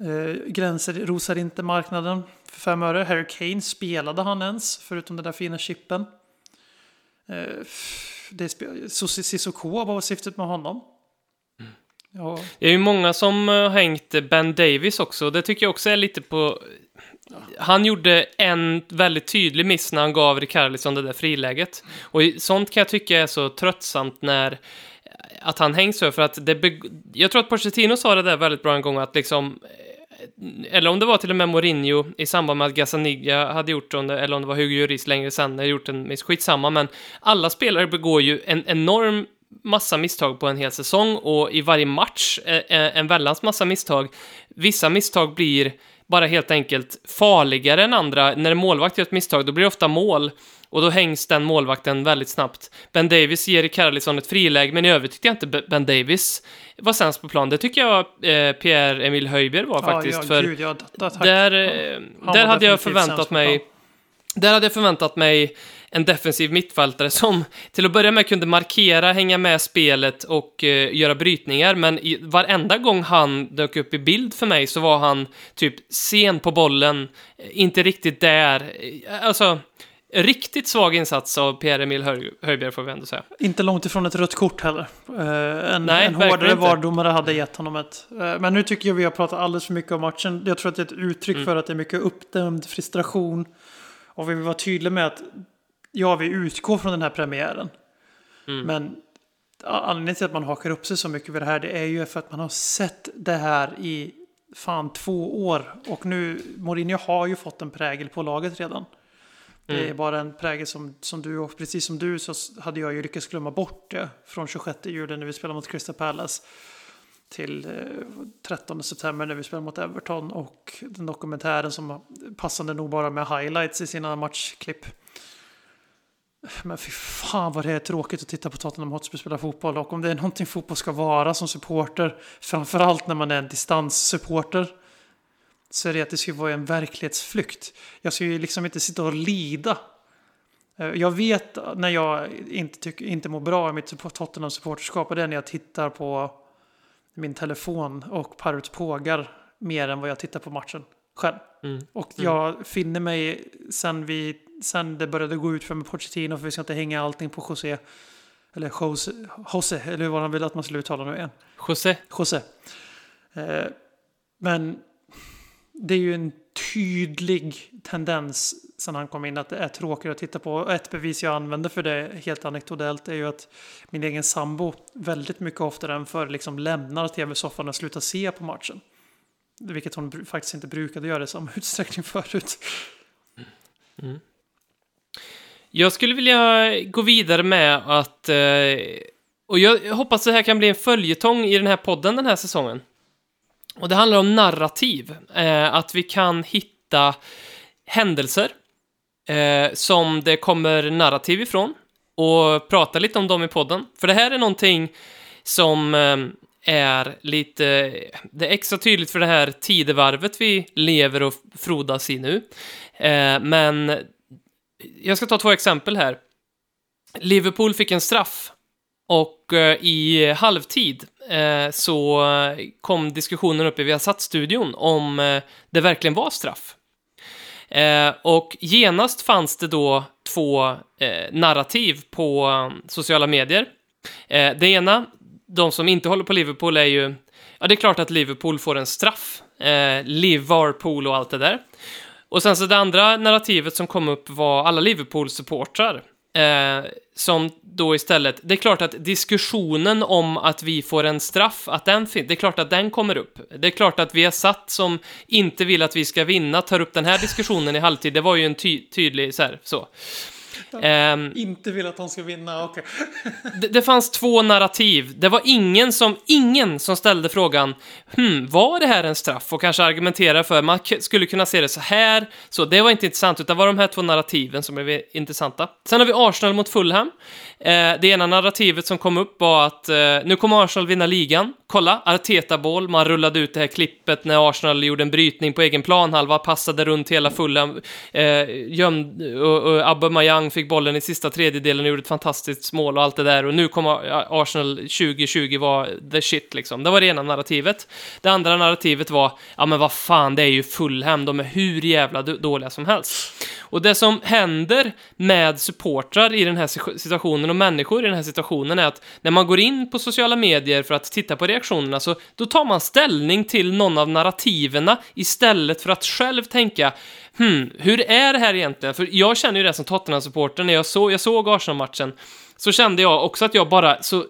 eh, gränser rosar inte marknaden för fem öre. Harry Kane spelade han ens, förutom den där fina chippen. Eh, Sissoko, vad var syftet med honom? Ja. Det är ju många som eh, har hängt Ben Davis också. Det tycker jag också är lite på... Han gjorde en väldigt tydlig miss när han gav Rikarlison det där friläget. Och sånt kan jag tycka är så tröttsamt när... Eh, att han hängs för, för att det... Jag tror att Pochettino sa det där väldigt bra en gång, att liksom eh, eller om det var till och med Mourinho i samband med att Gazzaniga hade gjort det, eller om det var Hugo Lloris längre sen, hade gjort en miss, skitsamma, men alla spelare begår ju en enorm massa misstag på en hel säsong och i varje match eh, en väldans massa misstag. Vissa misstag blir bara helt enkelt farligare än andra. När en målvakt gör ett misstag, då blir det ofta mål. Och då hängs den målvakten väldigt snabbt. Ben Davis ger Carlisson ett friläge, men i övrigt tyckte jag inte Ben Davis var sämst på plan. Det tycker jag eh, Pierre-Emil Höjbjerg var faktiskt. Ja, ja, för gud, ja, där, eh, där hade jag förväntat mig... Där hade jag förväntat mig en defensiv mittfältare som till att börja med kunde markera, hänga med spelet och uh, göra brytningar, men i, varenda gång han dök upp i bild för mig så var han typ sen på bollen, inte riktigt där. Alltså, riktigt svag insats av Pierre-Emil Höjbjerg får vi ändå säga. Inte långt ifrån ett rött kort heller. Uh, en Nej, en hårdare vardomare hade gett honom ett. Uh, men nu tycker jag vi har pratat alldeles för mycket om matchen. Jag tror att det är ett uttryck mm. för att det är mycket uppdämd frustration. Och vi vill vara tydliga med att ja, vi utgår från den här premiären. Mm. Men anledningen till att man hakar upp sig så mycket vid det här, det är ju för att man har sett det här i fan två år. Och nu, Mourinho har ju fått en prägel på laget redan. Mm. Det är bara en prägel som, som du, och precis som du så hade jag ju lyckats glömma bort det från 26 juli när vi spelade mot Crystal Palace till 13 eh, september när vi spelade mot Everton och den dokumentären som passande nog bara med highlights i sina matchklipp. Men fy fan vad det är tråkigt att titta på Tottenham Hotspur spela fotboll. Och om det är någonting fotboll ska vara som supporter, framförallt när man är en distanssupporter, så är det att det ska vara en verklighetsflykt. Jag ska ju liksom inte sitta och lida. Eh, jag vet när jag inte, tycker, inte mår bra i mitt Tottenham supporterskap och det är när jag tittar på min telefon och Parut pågar mer än vad jag tittar på matchen själv. Mm. Och jag mm. finner mig sen, vi, sen det började gå ut för med Pochettino, för vi ska inte hänga allting på José. Eller Jose, Jose eller vad han vill att man skulle uttala nu igen. José. José. Eh, men det är ju en tydlig tendens sen han kom in att det är tråkigt att titta på. Ett bevis jag använder för det helt anekdotellt är ju att min egen sambo väldigt mycket oftare än förr liksom lämnar tv-soffan och slutar se på matchen. Vilket hon faktiskt inte brukade göra i samma utsträckning förut. Mm. Jag skulle vilja gå vidare med att... Eh, och jag hoppas det här kan bli en följetong i den här podden den här säsongen. Och det handlar om narrativ. Eh, att vi kan hitta händelser eh, som det kommer narrativ ifrån och prata lite om dem i podden. För det här är någonting som är lite... Det är extra tydligt för det här tidevarvet vi lever och frodas i nu. Men jag ska ta två exempel här. Liverpool fick en straff och eh, i halvtid eh, så kom diskussionen upp i Viasat-studion om eh, det verkligen var straff. Och genast fanns det då två narrativ på sociala medier. det ena de som inte håller på Liverpool är ju... Ja, det är klart att Liverpool får en straff. Eh, Liverpool och allt det där. Och sen så det andra narrativet som kom upp var alla Liverpool-supportrar Eh, som då istället, det är klart att diskussionen om att vi får en straff, att den finns, det är klart att den kommer upp. Det är klart att vi har satt som inte vill att vi ska vinna, tar upp den här diskussionen i halvtid, det var ju en ty tydlig så här, så. Ehm, Inte vill att de ska vinna, okej. det, det fanns två narrativ. Det var ingen som, ingen som ställde frågan hmm, var det här en straff? Och kanske argumentera för, man skulle kunna se det så här. Så det var inte intressant, utan det var de här två narrativen som är intressanta. Sen har vi Arsenal mot Fulham. Eh, det ena narrativet som kom upp var att eh, nu kommer Arsenal vinna ligan. Kolla, Arteta-boll, man rullade ut det här klippet när Arsenal gjorde en brytning på egen planhalva, passade runt hela fulla, eh, gömd, och, och Aubameyang fick bollen i sista tredjedelen och gjorde ett fantastiskt mål och allt det där. Och nu kommer eh, Arsenal 2020 vara the shit liksom. Det var det ena narrativet. Det andra narrativet var, ja men vad fan, det är ju Fulham, de är hur jävla dåliga som helst. Och det som händer med supportrar i den här situationen reaktionen och människor i den här situationen är att när man går in på sociala medier för att titta på reaktionerna så då tar man ställning till någon av narrativerna istället för att själv tänka hmm, hur är det här egentligen? För jag känner ju det som Tottenham-supporter när jag, så, jag såg Arsenal-matchen så kände jag också att jag bara så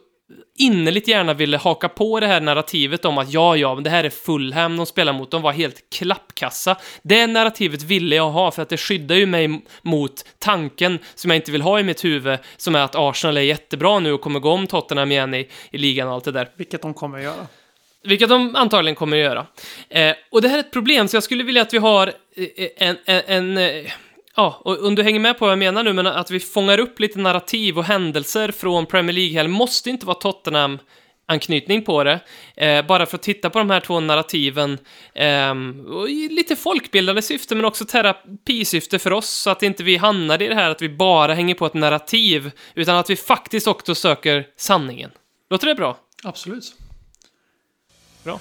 innerligt gärna ville haka på det här narrativet om att ja, ja, men det här är Fulham de spelar mot, de var helt klappkassa. Det narrativet ville jag ha för att det skyddar ju mig mot tanken som jag inte vill ha i mitt huvud, som är att Arsenal är jättebra nu och kommer gå om Tottenham igen i, i ligan och allt det där. Vilket de kommer att göra. Vilket de antagligen kommer att göra. Eh, och det här är ett problem, så jag skulle vilja att vi har eh, en, en, en eh, Ja, och om du hänger med på vad jag menar nu, men att vi fångar upp lite narrativ och händelser från Premier League-helgen. måste inte vara Tottenham anknytning på det, eh, bara för att titta på de här två narrativen och i lite folkbildande syfte, men också terapisyfte för oss, så att inte vi hamnar i det här att vi bara hänger på ett narrativ, utan att vi faktiskt också söker sanningen. Låter det bra? Absolut. Bra.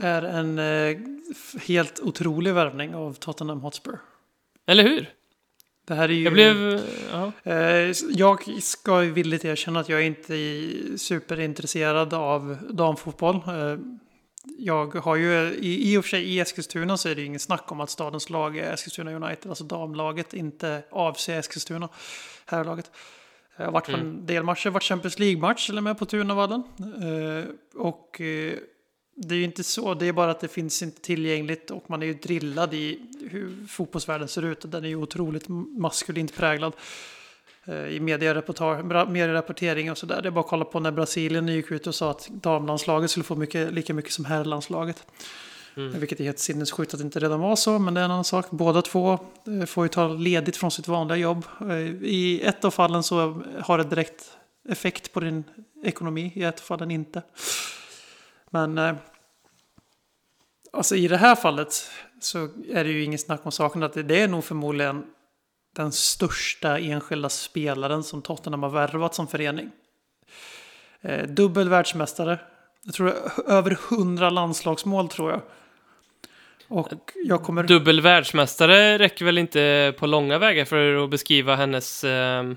Är en eh, helt otrolig värvning av Tottenham Hotspur. Eller hur? Det här är ju... Jag blev... Ja. Eh, jag ska ju villigt erkänna att jag inte är superintresserad av damfotboll. Eh, jag har ju, i, i och för sig i Eskilstuna så är det ju ingen snack om att stadens lag är Eskilstuna United, alltså damlaget, inte AFC Eskilstuna, herrlaget. Jag har varit på en del matcher, varit Champions League-match och med på Tunavallen. Eh, och eh, det är ju inte så, det är bara att det finns inte tillgängligt och man är ju drillad i hur fotbollsvärlden ser ut. Den är ju otroligt maskulint präglad eh, i medierapportering och sådär. Det är bara att kolla på när Brasilien gick ut och sa att damlandslaget skulle få mycket, lika mycket som herrlandslaget. Mm. Vilket är helt sinnessjukt att det inte redan var så, men det är en annan sak. Båda två eh, får ju ta ledigt från sitt vanliga jobb. Eh, I ett av fallen så har det direkt effekt på din ekonomi, i ett av fallen inte. Men eh, alltså i det här fallet så är det ju ingen snack om saken att det, är nog förmodligen den största enskilda spelaren som Tottenham har värvat som förening. Eh, dubbel världsmästare. Jag tror över hundra landslagsmål tror jag. Och jag kommer... Dubbel världsmästare räcker väl inte på långa vägar för att beskriva hennes eh,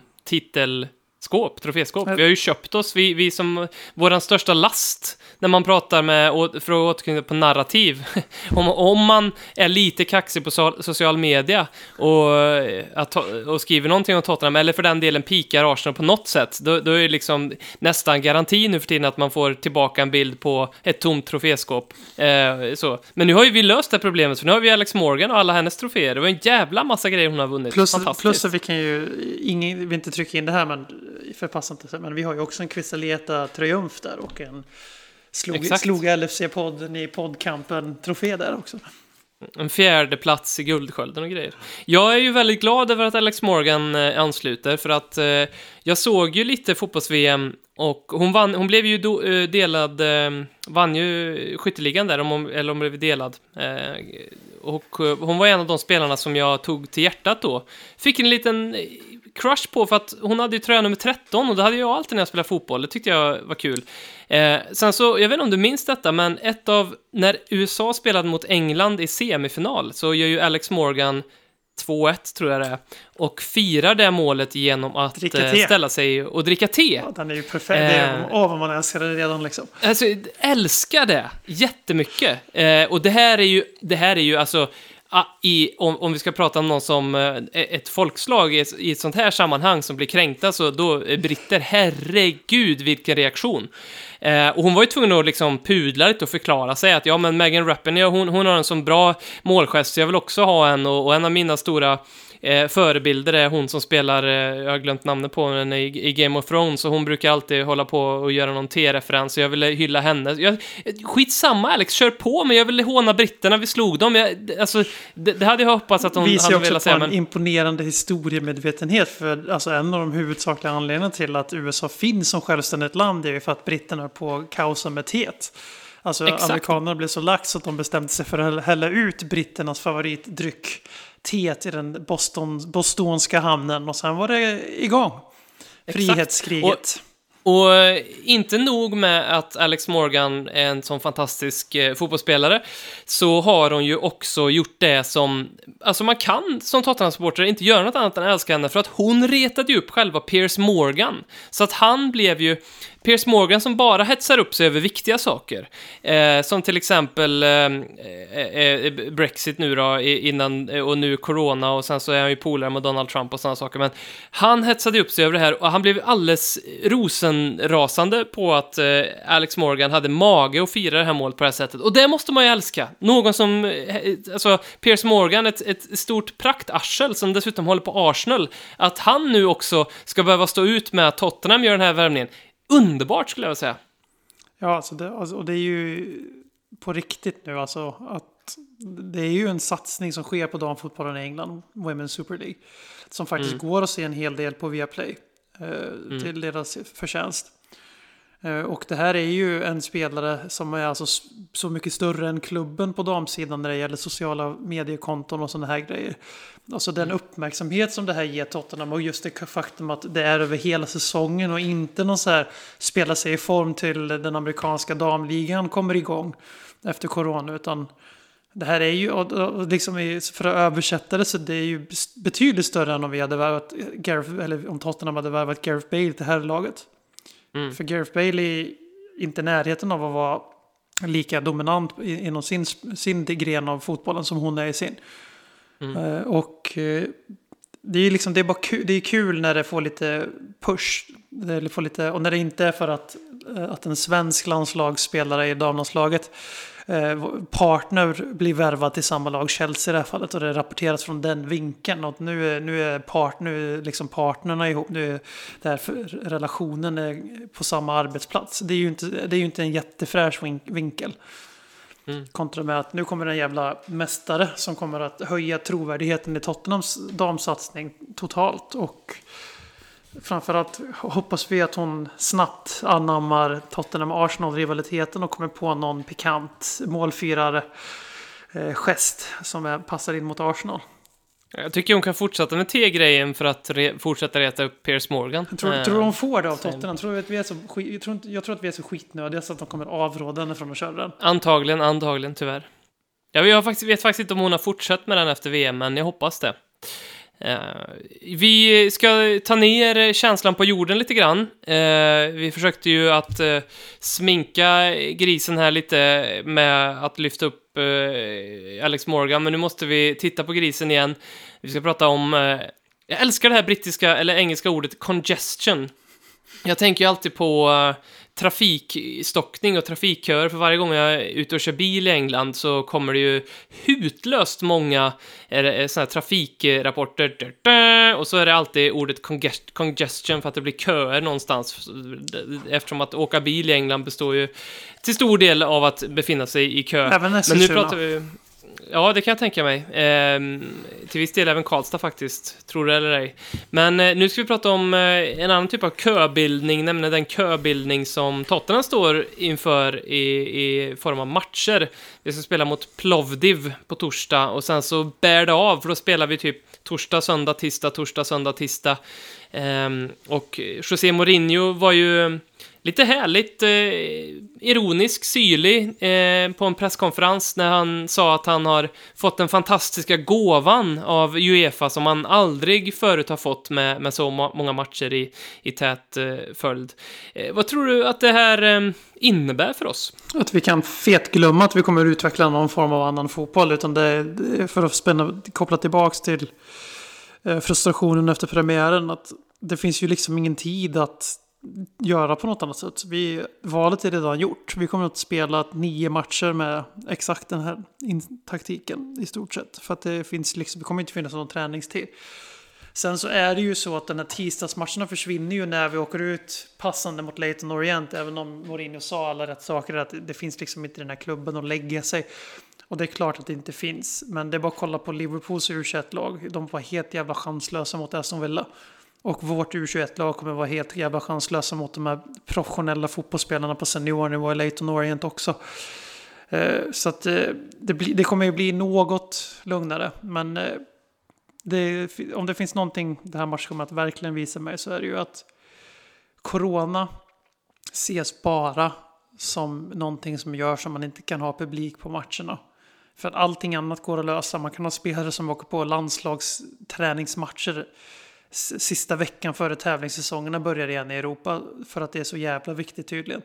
titelskåp, troféskåp. Vi har ju köpt oss, vi, vi som, våran största last när man pratar med, för att återknyta på narrativ, om, om man är lite kaxig på so social media och, eh, att, och skriver någonting om Tottenham, eller för den delen pikar Arsenal på något sätt, då, då är det liksom nästan garanti nu för tiden att man får tillbaka en bild på ett tomt troféskåp. Eh, så. Men nu har ju vi löst det problemet, för nu har vi Alex Morgan och alla hennes troféer. Det var en jävla massa grejer hon har vunnit. Plus, Fantastiskt. plus att vi kan ju, ingen vill inte trycka in det här men förpassa inte sig, men vi har ju också en Quisalieta Triumf där och en slog, Exakt. slog LFC-podden i poddkampen trofé där också. En fjärde plats i Guldskölden och grejer. Jag är ju väldigt glad över att Alex Morgan eh, ansluter, för att eh, jag såg ju lite fotbolls-VM och hon, vann, hon blev ju do, eh, delad, eh, vann ju skytteligan där, om eller om hon blev delad. Eh, och hon var en av de spelarna som jag tog till hjärtat då. Fick en liten crush på för att hon hade ju tröja nummer 13 och det hade jag alltid när jag spelade fotboll. Det tyckte jag var kul. Eh, sen så, jag vet inte om du minns detta, men ett av, när USA spelade mot England i semifinal så gör ju Alex Morgan 2-1 tror jag det är. Och firar det målet genom att eh, ställa sig och dricka te. Ja, den är ju perfekt. Det är, Eh. åh, vad man älskar det redan liksom. Alltså, älskar det jättemycket. Eh, och det här är ju, det här är ju alltså, Ah, i, om, om vi ska prata om någon som eh, e-, ett folkslag i ett, i ett sånt här sammanhang som blir kränkta, så då är britter, herregud vilken reaktion. Eh, och hon var ju tvungen att liksom pudla lite och förklara sig att ja, men Megan Rapinoe, hon, hon har en sån bra målgest, så jag vill också ha en, och, och en av mina stora eh, förebilder är hon som spelar, eh, jag har glömt namnet på henne, i, i Game of Thrones, och hon brukar alltid hålla på och göra någon T-referens, och jag ville hylla henne. Jag, skitsamma Alex, kör på, men jag ville håna britterna, vi slog dem. Jag, alltså, det, det hade jag hoppats att hon visar hade också velat på säga, en men... imponerande historiemedvetenhet. För alltså, en av de huvudsakliga anledningarna till att USA finns som självständigt land är ju för att britterna på kaosa med teet. Alltså Exakt. amerikanerna blev så lax att de bestämde sig för att hälla ut britternas favoritdryck, teet i den Boston, bostonska hamnen och sen var det igång. Exakt. Frihetskriget. Och eh, inte nog med att Alex Morgan är en sån fantastisk eh, fotbollsspelare, så har hon ju också gjort det som, alltså man kan som Tottenham-supporter inte göra något annat än älska henne, för att hon retade ju upp själva Piers Morgan. Så att han blev ju, Piers Morgan som bara hetsar upp sig över viktiga saker. Eh, som till exempel eh, eh, eh Brexit nu då, innan, eh, och nu Corona, och sen så är han ju polare med Donald Trump och sådana saker. Men han hetsade upp sig över det här och han blev alldeles rosenrasande på att eh, Alex Morgan hade mage att fira det här målet på det här sättet. Och det måste man ju älska. Någon som, eh, eh alltså Piers Morgan, ett, ett stort praktarsel som dessutom håller på Arsenal, att han nu också ska behöva stå ut med att Tottenham gör den här värvningen. Underbart skulle jag säga. Ja, alltså det, alltså, och det är ju på riktigt nu alltså att det är ju en satsning som sker på damfotbollen i England, Women's Super League, som faktiskt går att se en hel del på Viaplay eh, till deras förtjänst. Eh, och det här är ju en spelare som är alltså så mycket större än klubben på damsidan när det gäller sociala mediekonton och sådana här grejer. Alltså den uppmärksamhet som det här ger Tottenham och just det faktum att det är över hela säsongen och inte någon så här spela sig i form till den amerikanska damligan kommer igång efter corona utan det här är ju, liksom för att översätta det så det är ju betydligt större än om vi hade värvat Gareth, eller om Tottenham hade värvat Gareth Bale till här laget. Mm. För Gareth Bale är inte i närheten av att vara lika dominant inom sin, sin gren av fotbollen som hon är i sin. Mm. Eh, och eh, det är liksom, det är bara kul, det är kul när det får lite push. Det får lite, och när det inte är för att, eh, att en svensk landslagsspelare i damlandslaget partner blir värvad till samma lag, Chelsea i det här fallet, och det rapporteras från den vinkeln. Och nu är, nu är, part, nu är liksom partnerna ihop, nu är därför relationen är på samma arbetsplats. Det är ju inte, det är ju inte en jättefräsch vink, vinkel. Mm. Kontra med att nu kommer en jävla mästare som kommer att höja trovärdigheten i Tottenhams damsatsning totalt. Och framförallt hoppas vi att hon snabbt anammar Tottenham-Arsenal-rivaliteten och kommer på någon pikant målfirare eh, gest som passar in mot Arsenal. Jag tycker hon kan fortsätta med T-grejen för att re- fortsätta reta upp Piers Morgan. Jag tror, Eh, tror hon får det av same. Tottenham? Tror att vi är så, jag, tror jag tror att vi är så skitnödiga så att de kommer avråda henne från att köra den. Antagligen, antagligen tyvärr. Jag vet faktiskt, vet faktiskt inte om hon har fortsatt med den efter VM, men jag hoppas det. Eh, vi ska ta ner känslan på jorden lite grann. Eh, vi försökte ju att eh, sminka grisen här lite med att lyfta upp Alex Morgan, men nu måste vi titta på grisen igen. Vi ska prata om... Jag älskar det här brittiska, eller engelska ordet congestion. Jag tänker ju alltid på trafikstockning och trafikköer, för varje gång jag är ute och kör bil i England så kommer det ju hutlöst många eh, såna här trafikrapporter. Och så är det alltid ordet congest- congestion för att det blir köer någonstans. Eftersom att åka bil i England består ju till stor del av att befinna sig i kö. Även Men nu pratar vi... Ja, det kan jag tänka mig. Ehm, till viss del även Karlstad faktiskt, tror det eller ej. Men eh, nu ska vi prata om eh, en annan typ av köbildning, nämligen den köbildning som Tottenham står inför i, i form av matcher. Vi ska spela mot Plovdiv på torsdag och sen så bär det av, för då spelar vi typ torsdag, söndag, tisdag, torsdag, söndag, tisdag. Ehm, och José Mourinho var ju lite härligt eh, ironisk, syrlig eh, på en presskonferens när han sa att han har fått den fantastiska gåvan av Uefa som han aldrig förut har fått med, med så många matcher i, i tät eh, följd. Eh, vad tror du att det här eh, innebär för oss? Att vi kan fetglömma att vi kommer utveckla någon form av annan fotboll, utan det är för att spänna, koppla tillbaks till eh, frustrationen efter premiären, att det finns ju liksom ingen tid att göra på något annat sätt. Vi, valet är redan gjort. Vi kommer att spela nio matcher med exakt den här taktiken i stort sett. För att det finns liksom, det kommer inte finnas någon träningstid. Sen så är det ju så att den här tisdagsmatcherna försvinner ju när vi åker ut passande mot Leighton Orient. Även om Mourinho sa alla rätt saker, att det finns liksom inte den här klubben att lägga sig. Och det är klart att det inte finns. Men det är bara att kolla på Liverpools u lag De var helt jävla chanslösa mot Aston Villa. Och vårt U21-lag kommer vara helt jävla chanslösa mot de här professionella fotbollsspelarna på seniornivå i Leighton Orient också. Eh, så att eh, det, det, det kommer ju bli något lugnare. Men eh, det, om det finns någonting det här matchen kommer att verkligen visa mig så är det ju att Corona ses bara som någonting som gör så man inte kan ha publik på matcherna. För att allting annat går att lösa. Man kan ha spelare som åker på landslagsträningsmatcher sista veckan före tävlingssäsongerna börjar igen i Europa. För att det är så jävla viktigt tydligen.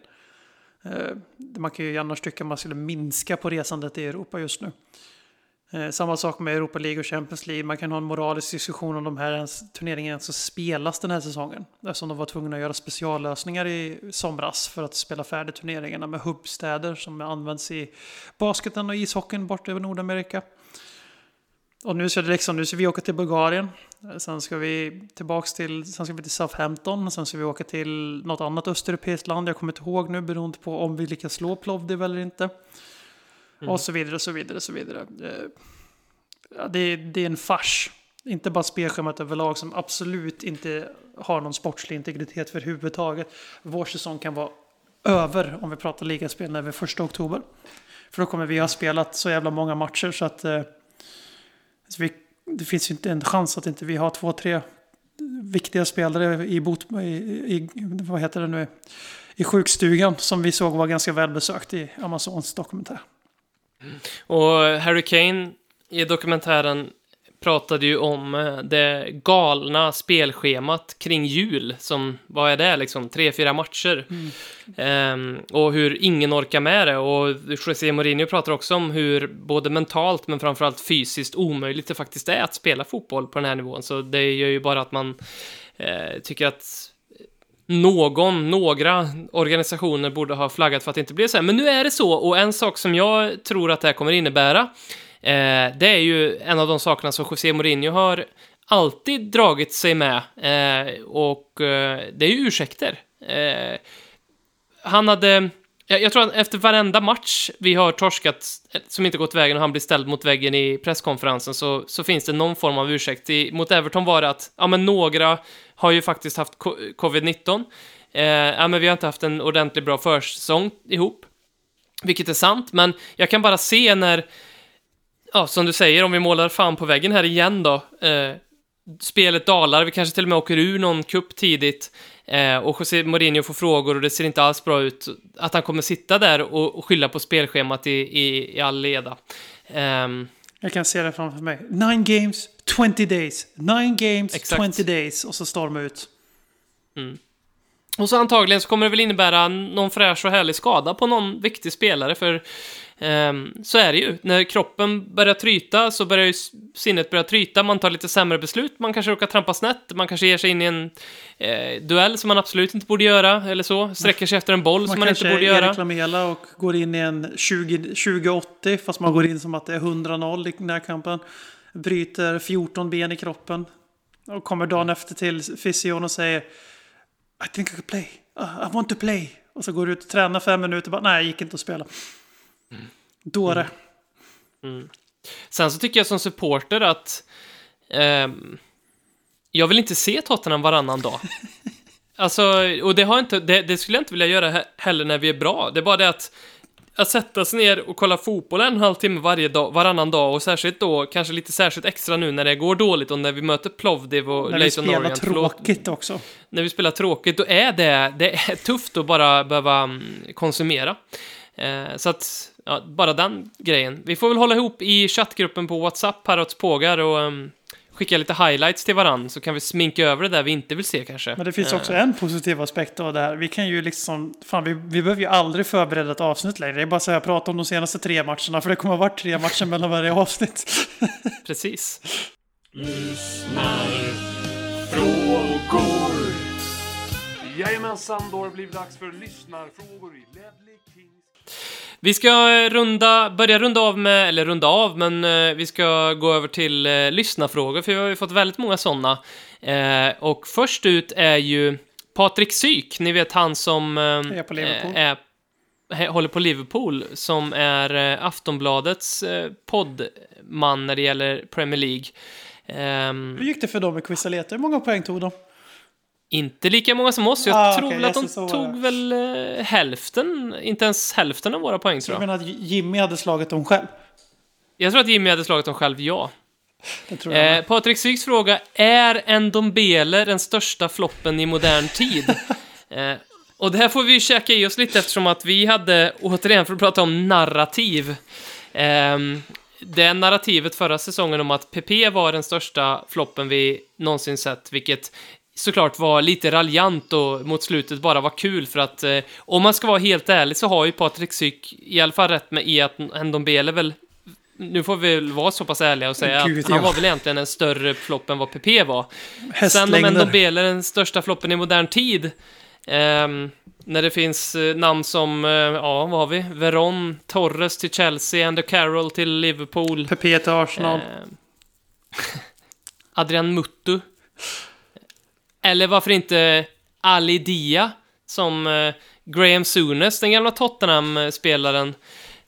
Eh, man kan ju annars tycka att man skulle minska på resandet i Europa just nu. Eh, samma sak med Europa League och Champions League. Man kan ha en moralisk diskussion om de här ens, turneringarna ens spelas den här säsongen. Eftersom de var tvungna att göra speciallösningar i somras för att spela färdigt turneringarna med hubbstäder som används i basketen och ishockeyn bort över Nordamerika. Och nu ska, det liksom, nu ska vi åka till Bulgarien. Sen ska vi tillbaks till, sen ska vi till Southampton. Sen ska vi åka till något annat östeuropeiskt land. Jag kommer inte ihåg nu beroende på om vi lyckas slå Plovdiv eller inte. Mm. Och så vidare, så vidare, så vidare. Eh, ja, det, det är en fars. Inte bara spelschemat överlag som absolut inte har någon sportslig integritet för huvudtaget. Vår säsong kan vara över om vi pratar ligaspel när vi är första oktober. För då kommer vi ha spelat så jävla många matcher så att Alltså vi, det finns ju inte en chans att inte vi har två, tre viktiga spelare i, bot, i, i, vad heter det nu, i sjukstugan som vi såg var ganska välbesökt i Amazons dokumentär. Mm. Och Harry Kane i dokumentären pratade ju om eh, det galna spelschemat kring jul, som, vad är det, liksom, tre, fyra matcher. Mm. Um, och hur ingen orkar med det. Och José Mourinho pratar också om hur, både mentalt men framförallt fysiskt omöjligt det faktiskt är att spela fotboll på den här nivån. Så det gör ju bara att man uh, tycker att någon, några organisationer borde ha flaggat för att det inte blev så här. Men nu är det så, och en sak som jag tror att det här kommer innebära Eh, det är ju en av de sakerna som José Mourinho har alltid dragit sig med eh, och eh, det är ju ursäkter. Eh, han hade, jag, jag tror att efter varenda match vi har torskat eh, som inte gått vägen och han blir ställd mot väggen i presskonferensen så, så finns det någon form av ursäkt. I, mot Everton var det att, ja men några har ju faktiskt haft covid-19. Eh, ja men vi har inte haft en ordentligt bra försäsong ihop. Vilket är sant, men jag kan bara se när ja, som du säger, om vi målar fan på väggen här igen då. Eh, spelet dalar, vi kanske till och med åker ur någon kupp tidigt. Eh, och José Mourinho får frågor och det ser inte alls bra ut. Att han kommer sitta där och, och skylla på spelschemat i, i, i all leda. Um, jag kan se det framför mig. Nine games, 20 days. Nine games, exakt. 20 days. Och så storma ut. Mm. Och så antagligen så kommer det väl innebära någon fräsch och härlig skada på någon viktig spelare, för så är det ju. När kroppen börjar tryta så börjar ju sinnet börja tryta, man tar lite sämre beslut, man kanske råkar trampa snett, man kanske ger sig in i en eh, duell som man absolut inte borde göra, eller så. Sträcker sig efter en boll man som man inte borde göra. Man kanske är Lamela och går in i en 20-80, fast man går in som att det är 100-0 i närkampen. Bryter 14 ben i kroppen. Och kommer dagen efter till fysion och säger I think I can play. I want to play. Och så går du ut och tränar fem minuter och bara nej, gick inte att spela. Mm. Dåre. Mm. Mm. Sen så tycker jag som supporter att eh, jag vill inte se Tottenham varannan dag. alltså, och det, har inte, det, det, skulle jag inte vilja göra heller när vi är bra. Det är bara det att att sätta sig ner och kolla fotboll en halvtimme varje dag, varannan dag och särskilt då, kanske lite särskilt extra nu när det går dåligt och när vi möter Plovdiv och När vi spelar Orient. Förlåt, tråkigt också. när vi spelar tråkigt, då är det, det är tufft att bara behöva mm, konsumera. Eh, så att, ja, bara den grejen. Vi får väl hålla ihop i chattgruppen på WhatsApp, Parrots pågar, och um, skicka lite highlights till varann, så kan vi sminka över det där vi inte vill se kanske. Men det finns också en positiv aspekt av det här. Vi kan ju liksom, fan vi, vi behöver ju aldrig förbereda ett avsnitt längre. Det är bara så här, prata om de senaste tre matcherna, för det kommer att varit tre matcher mellan varje avsnitt. Precis. Lyssnarfrågor! Jajamensan, då har det blivit dags för lyssnarfrågor i Ledley. Vi ska runda, börja runda av med, eller runda av, men eh, vi ska gå över till eh, lyssnarfrågor, för vi har ju fått väldigt många sådana. Eh, och först ut är ju Patrik Syk, ni vet han som... Eh, Är på Liverpool. eh, är, håller på Liverpool, som är eh, Aftonbladets eh, poddman när det gäller Premier League. Ehm, Hur gick det för dem i Quisaleta? Hur många poäng tog de? Inte lika många som oss, jag Ah, tror väl att de tog väl eh, hälften, inte ens hälften av våra poäng Så tror du jag. menar att Jimmy hade slagit dem själv? Jag tror att Jimmy hade slagit dem själv, ja. Eh. Patrik Syks fråga, är en Dombele den största floppen i modern tid? eh, och det här får vi ju käka i oss lite eftersom att vi hade, återigen för att prata om narrativ, ehm, det narrativet förra säsongen om att PP var den största floppen vi någonsin sett, vilket såklart var lite raljant och mot slutet bara var kul för att eh, om man ska vara helt ärlig så har ju Patrik Syk i alla fall rätt med i att Ndombele väl nu får vi väl vara så pass ärliga och säga Gud, att han ja. var väl egentligen en större flopp än vad PP var. Sen om Hästlängder. Ndombele är den största floppen i modern tid, ehm, när det finns eh, namn som, eh, ja, vad har vi? Veron, Torres till Chelsea, Andy Carroll till Liverpool. PP till Arsenal. Ehm, Adrian Muttu. Eller varför inte Ali Dia, som eh, Graham Souness, den gamla Tottenham-spelaren,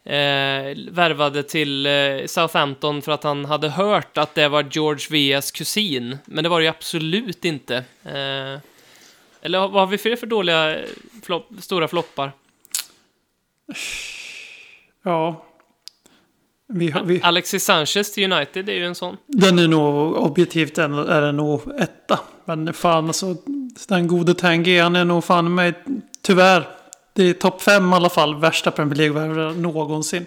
eh, värvade till eh, Southampton för att han hade hört att det var George Vias kusin. Men det var det ju absolut inte. Eh, eller vad har vi för, för dåliga eh, flopp, stora floppar? Ja. Vi, vi, Alexis Sanchez till United är ju en sån. den är nog objektivt en- är den nog etta. Men fan alltså. Den gode Tanguy han är nog fan med tyvärr. Det är topp fem i alla fall. Värsta Premier League-värvare någonsin.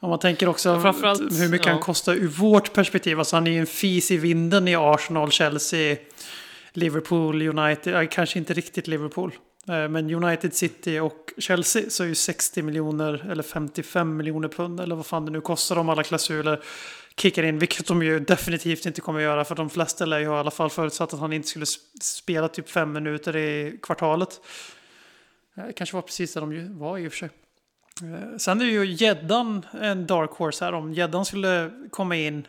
Om man tänker också hur mycket ja. han kostar ur vårt perspektiv. Alltså han är ju en fis i vinden i Arsenal, Chelsea, Liverpool, United. Kanske inte riktigt Liverpool. Eh, Men United City och Chelsea så är ju 60 miljoner eller 55 miljoner pund eller vad fan det nu kostar om alla klausuler kickar in. Vilket de ju definitivt inte kommer göra för de flesta lär ju ha i alla fall förutsatt att han inte skulle spela typ fem minuter i kvartalet. Eh, kanske var precis där de var i och för sig. Eh, Sen är ju gäddan en dark horse här. Om gäddan skulle komma in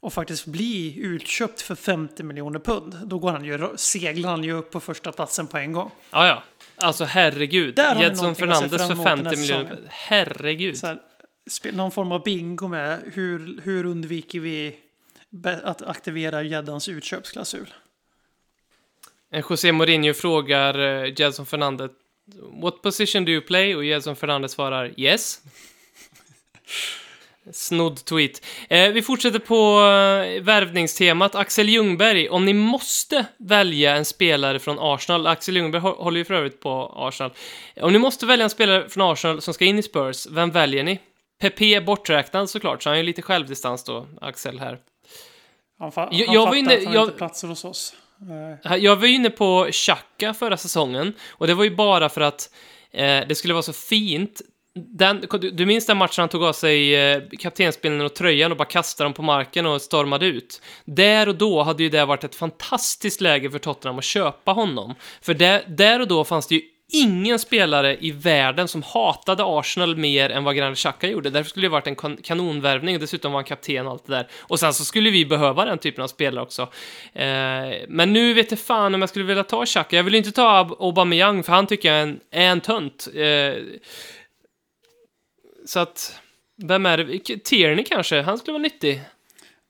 och faktiskt bli utköpt för 50 miljoner pund. Då går han ju, seglar han ju upp på första platsen på en gång. Ja, ja. Alltså herregud. Jedson att Fernandes för emot den 50 här miljoner. Herregud. Så här, någon form av bingo med hur, hur undviker vi att aktivera gäddans utköpsklausul. En José Mourinho frågar uh, Fernandez What position do you play? Och Jedson Fernandez svarar Yes. Snodd tweet. Eh, vi fortsätter på eh, värvningstemat. Axel Ljungberg, om ni måste välja en spelare från Arsenal, Axel Ljungberg håller ju för övrigt på Arsenal. Om ni måste välja en spelare från Arsenal som ska in i Spurs, vem väljer ni? Pepe borträknad såklart, så han är ju lite självdistans då, Axel här. Han, fa- Jag- han jag var inne- att han jag- inte platser hos oss. Eh, Här- Jag var ju inne på Xhaka förra säsongen och det var ju bara för att eh, det skulle vara så fint. Den, du, du minns den matchen han tog av sig eh, kaptensbindeln och tröjan och bara kastade dem på marken och stormade ut? Där och då hade ju det varit ett fantastiskt läge för Tottenham att köpa honom. För där, där och då fanns det ju ingen spelare i världen som hatade Arsenal mer än vad Granit Xhaka gjorde. Därför skulle det varit en kon- kanonvärvning och dessutom var han kapten och allt det där. Och sen så skulle vi behöva den typen av spelare också. Eh, men nu vet jag fan om jag skulle vilja ta Xhaka. Jag vill inte ta Ab- Aubameyang för han tycker jag är en, är en tönt. Eh, så att, vem är det? Tierney kanske? Han skulle vara nyttig.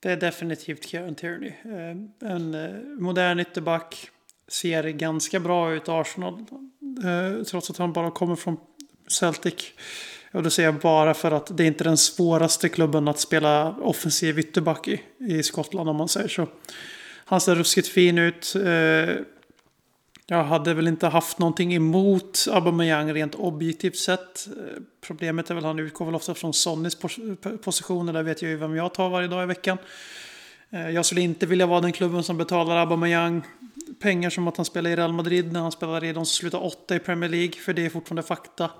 Det är definitivt Kieran Tierney. Eh, En eh, modern ytterback. Ser ganska bra ut Arsenal. eh, Trots att han bara kommer från Celtic. Och det säger jag bara för att det är inte den svåraste klubben att spela offensiv ytterback i, i Skottland om man säger så. Han ser ruskigt fin ut. Eh, jag hade väl inte haft någonting emot Aubameyang rent objektivt sett. Eh, Problemet är väl att han utgår väl ofta från Sonnys pos- positioner. Där vet jag ju vem jag tar varje dag i veckan. Eh, Jag skulle inte vilja vara den klubben som betalar Aubameyang pengar som att han spelar i Real Madrid när han spelar i de som slutar åtta i Premier League. För det är fortfarande fakta.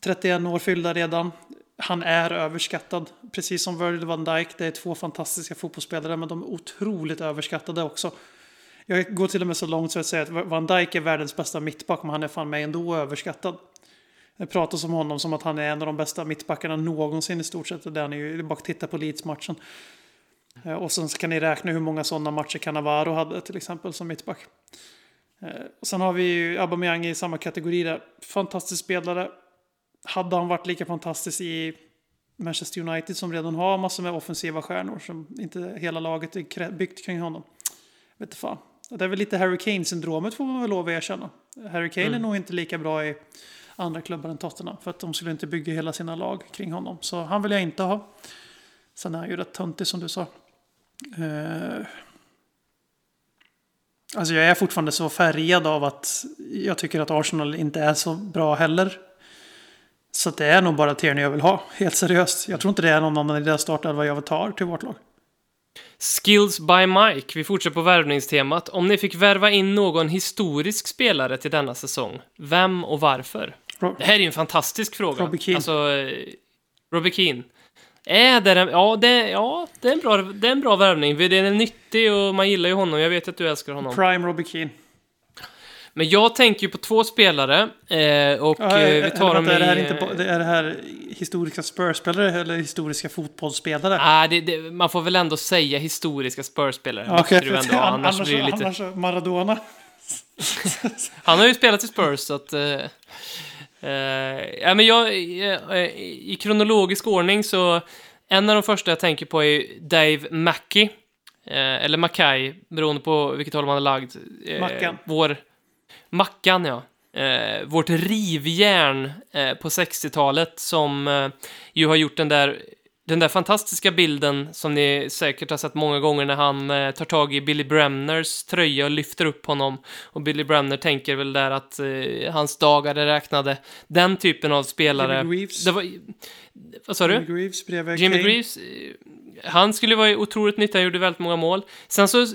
31 år fyllda redan. Han är överskattad. Precis som Virgil van Dijk. Det är två fantastiska fotbollsspelare men de är otroligt överskattade också. Jag går till och med så långt så att säga att Van Dijk är världens bästa mittback men han är fan mig ändå överskattad. Det pratas om honom som att han är en av de bästa mittbackarna någonsin i stort sett. Och det är ju det är bara att titta på Leeds-matchen. Eh, Och sen så kan ni räkna hur många sådana matcher Cannavaro hade till exempel som mittback. Eh, Och sen har vi ju Aubameyang i samma kategori där. Fantastisk spelare. Hade han varit lika fantastisk i Manchester United som redan har massor med offensiva stjärnor som inte hela laget är byggt kring honom. Vet fan. Det är väl lite Harry Kane-syndromet får man väl lov att erkänna. Harry Kane är nog inte lika bra i andra klubbar än Tottenham. För att de skulle inte bygga hela sina lag kring honom. Så han vill jag inte ha. Sen är han ju rätt töntig som du sa. Eh, Alltså jag är fortfarande så färgad av att jag tycker att Arsenal inte är så bra heller. Så det är nog bara Tierney jag vill ha, helt seriöst. Jag tror inte det är någon annan i deras startelva jag tar till vårt lag. Skills by Mike. Vi fortsätter på värvningstemat. Om ni fick värva in någon historisk spelare till denna säsong, vem och varför? Ro- Det här är ju en fantastisk fråga. Robbie Keane. Alltså, eh, Robbie Keane. Är det en, ja, det, ja det, är en bra, det är en bra värvning. Den är nyttig och man gillar ju honom. Jag vet att du älskar honom. Prime Robbie Keane. Men jag tänker ju på två spelare. Eh, och Ja, eh, vi eller tar dem i... är, det här inte, det- är det här historiska Spurs-spelare eller historiska fotbollsspelare? Ah, det, det, man får väl ändå säga historiska Spurs-spelare. Okej, du ändå, annars, annars, blir det lite... annars Maradona. Han har ju spelat i Spurs, så att... Eh, eh, ja, men jag, eh, I kronologisk ordning så... En av de första jag tänker på är Dave Mackey. Eh, eller Mackay, beroende på vilket håll man är lagd. Eh, Mackan. Vår... Mackan, ja. Eh, vårt rivjärn eh, på 60-talet som eh, ju har gjort den där, den där fantastiska bilden som ni säkert har sett många gånger när han eh, tar tag i Billy Bremners tröja och lyfter upp honom. Och Billy Bremner tänker väl där att eh, hans dagar är räknade. Den typen av spelare. Jimmy Greaves. Det var, vad sa du? Jimmy Greaves bredvid Jimmy Kane. Greaves, eh, han skulle vara otroligt nyttig, han gjorde väldigt många mål. Sen så,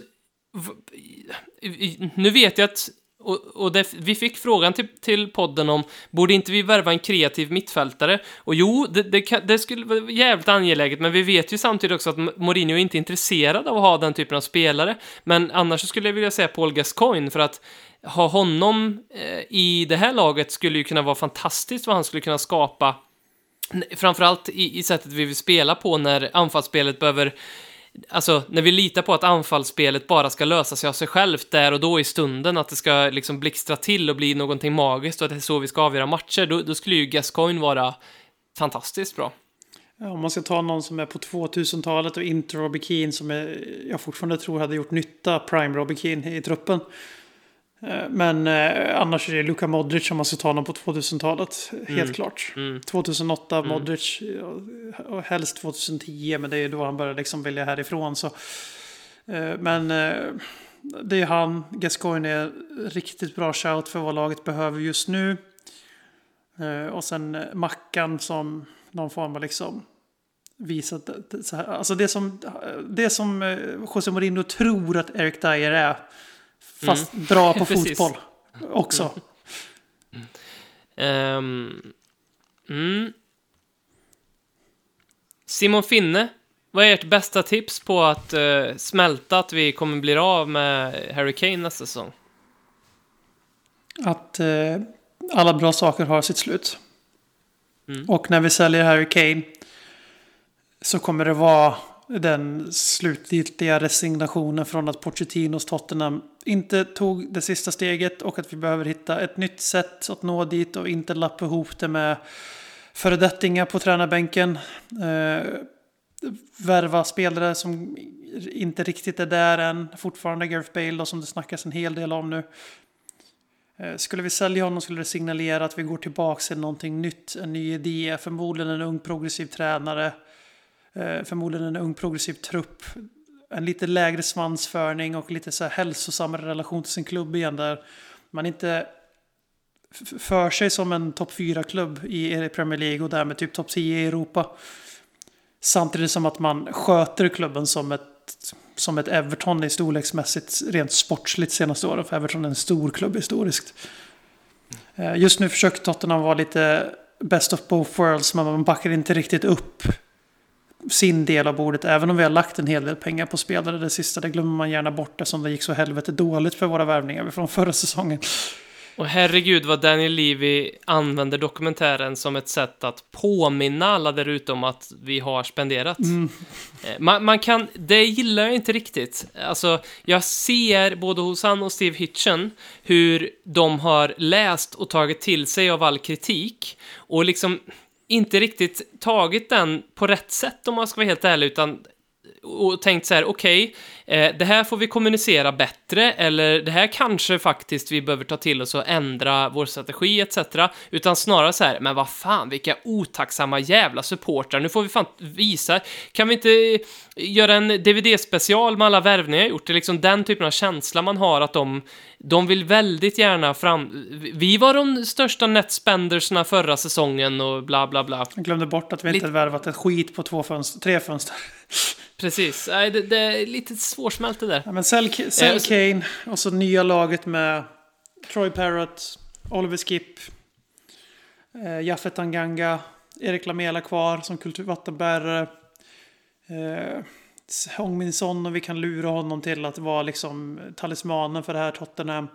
nu vet jag att, och, och det, vi fick frågan till, till podden om, borde inte vi värva en kreativ mittfältare? Och jo, det, det, kan, det skulle vara jävligt angeläget, men vi vet ju samtidigt också att Mourinho är inte intresserad av att ha den typen av spelare. Men annars så skulle jag vilja säga Paul Gascoigne, för att ha honom eh, i det här laget skulle ju kunna vara fantastiskt vad han skulle kunna skapa Framförallt i, i sättet vi vill spela på när anfallsspelet behöver... Alltså, när vi litar på att anfallsspelet bara ska lösa sig av sig självt där och då i stunden, att det ska liksom blixtra till och bli någonting magiskt och att det är så vi ska avgöra matcher, då, då skulle ju Gascoigne vara fantastiskt bra. Om man ska ta någon som är på 2000-talet och inte Robbie Keane som är, jag fortfarande tror hade gjort nytta, Prime Robbie Keane i truppen. Eh, Men eh, annars är det Luka Modric om man ska ta någon på 2000-talet. Helt klart. 2008 Modric ja, och helst 2010 men det är då han började liksom välja härifrån. Så. Eh, Men eh, det är han. Gascoigne är riktigt bra shout för vad laget behöver just nu. Eh, Och sen eh, Mackan som någon form av liksom visat så här, alltså det som, det som José Mourinho tror att Eric Dyer är. Fast bra på Precis. fotboll också. Ehm, mm. Simon Finne, vad är ert bästa tips på att eh, smälta att vi kommer bli av med Harry Kane nästa säsong? Att eh, alla bra saker har sitt slut. Och när vi säljer Harry Kane så kommer det vara den slutgiltiga resignationen från att Pochettinos Tottenham inte tog det sista steget och att vi behöver hitta ett nytt sätt att nå dit och inte lappa ihop det med föredettingar på tränarbänken. Eh, värva spelare som inte riktigt är där än. Fortfarande Gareth Bale då, som det snackas en hel del om nu. Eh, Skulle vi sälja honom skulle det signalera att vi går tillbaka till någonting nytt, en ny idé, förmodligen en ung progressiv tränare, eh, Eh, förmodligen en ung progressiv trupp, en lite lägre svansförning och lite så här hälsosammare relation till sin klubb igen där man inte för sig som en topp 4-klubb i Premier League och därmed typ topp 10 i Europa. Samtidigt som att man sköter klubben som ett, som ett Everton i storleksmässigt rent sportsligt senaste åren. För Everton är en stor klubb historiskt. Eh, just nu försöker Tottenham vara lite best of both worlds. Men man backar inte riktigt upp sin del av bordet. Även om vi har lagt en hel del pengar på spelare. Det sista det glömmer man gärna bort eftersom det gick så helvete dåligt för våra värvningar från förra säsongen. Och herregud vad Daniel Levy använder dokumentären som ett sätt att påminna alla där ute om att vi har spenderat. Eh, Man, man kan, det gillar jag inte riktigt. Alltså, jag ser både hos han och Steve Hitchen hur de har läst och tagit till sig av all kritik och liksom inte riktigt tagit den på rätt sätt om man ska vara helt ärlig, utan och tänkt så här, okej, eh, det här får vi kommunicera bättre, eller det här kanske faktiskt vi behöver ta till oss och ändra vår strategi etc. Utan snarare så här, men vad fan, vilka otacksamma jävla supportrar, nu får vi fan visa, kan vi inte göra en DVD-special med alla värvningar jag gjort? Det är liksom den typen av känsla man har att de, de vill väldigt gärna fram... Vi var de största netspendersna förra säsongen och bla bla bla. Jag glömde bort att vi inte Lite- värvat ett skit på två fönster, tre fönster. Precis, Nej, det, det är lite svårsmält det där. Ja, men sälj, sälj Eh, Kane och så nya laget med Troy Parrott, Oliver Skip, eh, Jaffet Tanganga, Erik Lamela kvar som kulturvattenbärare. Eh, Hong Min Son och vi kan lura honom till att vara liksom talismanen för det här Tottenham.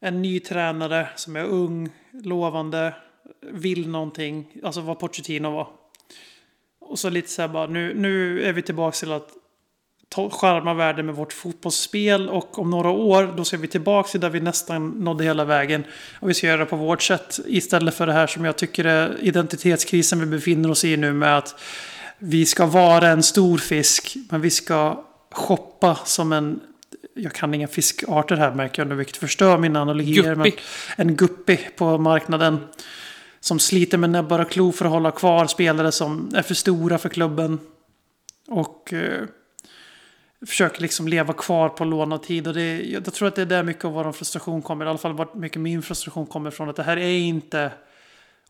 En ny tränare som är ung, lovande, vill någonting. Alltså vad Pochettino var. Och så lite så här bara, nu, nu är vi tillbaka till att charma världen med vårt fotbollsspel och om några år då ska vi tillbaka till där vi nästan nådde hela vägen. Och vi ska göra det på vårt sätt istället för det här som jag tycker är identitetskrisen vi befinner oss i nu med att vi ska vara en stor fisk men vi ska shoppa som en jag kan inga fiskarter här märker jag nu vilket förstör mina analogier. Men Guppy. en guppy på marknaden. Som sliter med näbbar och klor för att hålla kvar spelare som är för stora för klubben. Och eh, försöker liksom leva kvar på lånad tid. Och det, jag tror att det är där mycket av vår frustration kommer. I alla fall vart mycket min frustration kommer från. Att det här är inte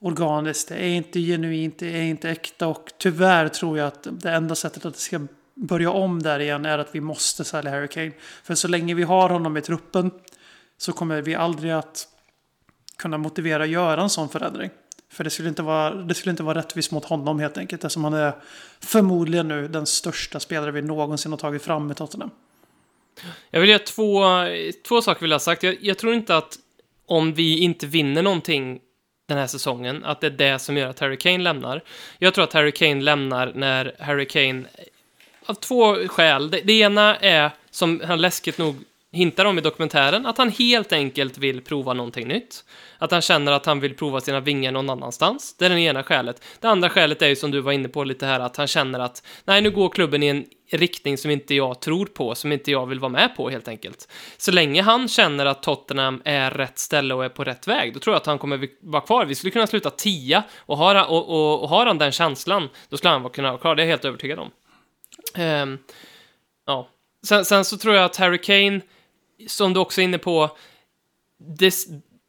organiskt. Det är inte genuint. Det är inte äkta. Och tyvärr tror jag att det enda sättet att det ska börja om där igen är att vi måste sälja Harry Kane. För så länge vi har honom i truppen så kommer vi aldrig att kunna motivera att göra en sån förändring. För det skulle inte vara, det skulle inte vara rättvist mot honom helt enkelt. Eftersom han är förmodligen nu den största spelare vi någonsin har tagit fram i Tottenham. Jag vill göra två, två saker vill jag ha sagt. Jag, jag tror inte att om vi inte vinner någonting den här säsongen, att det är det som gör att Harry Kane lämnar. Jag tror att Harry Kane lämnar när Harry Kane, av två skäl. Det, det ena är, som han läskigt nog hintar om i dokumentären, att han helt enkelt vill prova någonting nytt. Att han känner att han vill prova sina vingar någon annanstans. Det är det ena skälet. Det andra skälet är ju som du var inne på lite här, att han känner att nej, nu går klubben i en riktning som inte jag tror på, som inte jag vill vara med på helt enkelt. Så länge han känner att Tottenham är rätt ställe och är på rätt väg, då tror jag att han kommer vara kvar. Vi skulle kunna sluta tia och har, och, och, och har han den känslan, då skulle han kunna vara kvar. Det är jag helt övertygad om. Um, ja. Sen, sen så tror jag att Harry Kane, som du också är inne på, det,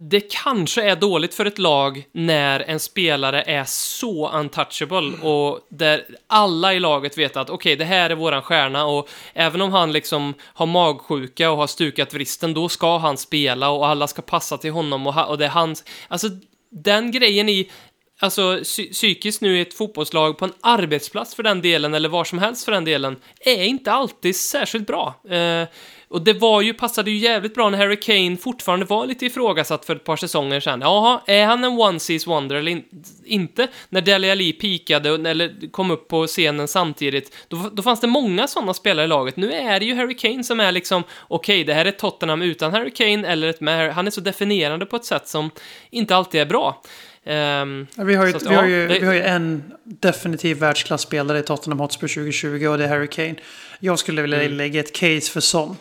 det kanske är dåligt för ett lag när en spelare är så untouchable och där alla i laget vet att okej, det här är våran stjärna och även om han liksom har magsjuka och har stukat vristen, då ska han spela och alla ska passa till honom och, och det är hans... Alltså, den grejen i alltså psy- psykiskt nu i ett fotbollslag på en arbetsplats för den delen, eller var som helst för den delen, är inte alltid särskilt bra. Eh, och det var ju, passade ju jävligt bra när Harry Kane fortfarande var lite ifrågasatt för ett par säsonger sedan. Jaha, är han en one seas wonder eller in, inte? När Dele Alli pikade eller kom upp på scenen samtidigt, då, då fanns det många sådana spelare i laget. Nu är det ju Harry Kane som är liksom, okej, det här är Tottenham utan Harry Kane, eller ett med. Han är så definierande på ett sätt som inte alltid är bra. Ja, Vi har ju, att, vi har ja, ju, det- vi har ju en definitiv världsklasspelare i Tottenham Hotspur 2020 och det är Harry Kane. Jag skulle vilja Mm. lägga ett case för Son.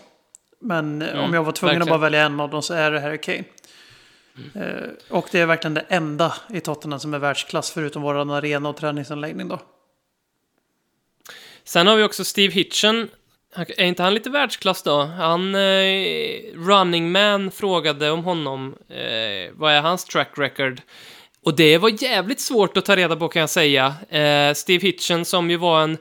Men eh, om jag var tvungen verkligen. att bara välja en av dem så är det Harry Kane. Eh, och det är verkligen det enda i Tottenham som är världsklass förutom vår arena och träningsanläggning då. Sen har vi också Steve Hitchen. Är inte han lite världsklass då? Han, eh, Running Man frågade om honom. Eh, vad är hans track record? Och det var jävligt svårt att ta reda på kan jag säga. Eh, Steve Hitchen som ju var en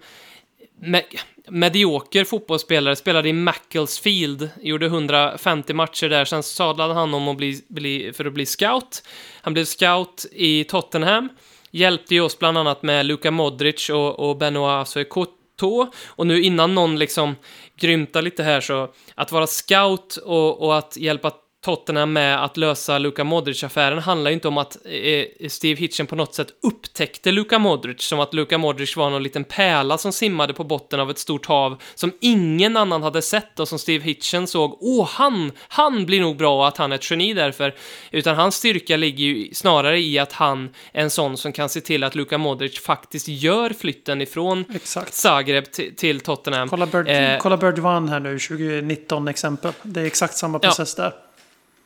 medioker fotbollsspelare, spelade i Macclesfield, gjorde 150 matcher där, sen sadlade han om att bli, bli, för att bli scout. Han blev scout i Tottenham, hjälpte ju oss bland annat med Luka Modric och, och Benoit Soekoto. Och nu innan någon liksom grymtar lite här så, att vara scout och, och att hjälpa Tottenham med att lösa Luka Modric-affären handlar ju inte om att eh, Steve Hitchen på något sätt upptäckte Luka Modric, som att Luka Modric var någon liten pärla som simmade på botten av ett stort hav som ingen annan hade sett och som Steve Hitchen såg, åh, han, han blir nog bra och att han är ett geni därför. Utan hans styrka ligger ju snarare i att han är en sån som kan se till att Luka Modric faktiskt gör flytten ifrån Exakt. Zagreb till, till Tottenham. Kolla Bird, Eh, kolla Bird One här nu, 2019 exempel. Det är exakt samma Ja. process där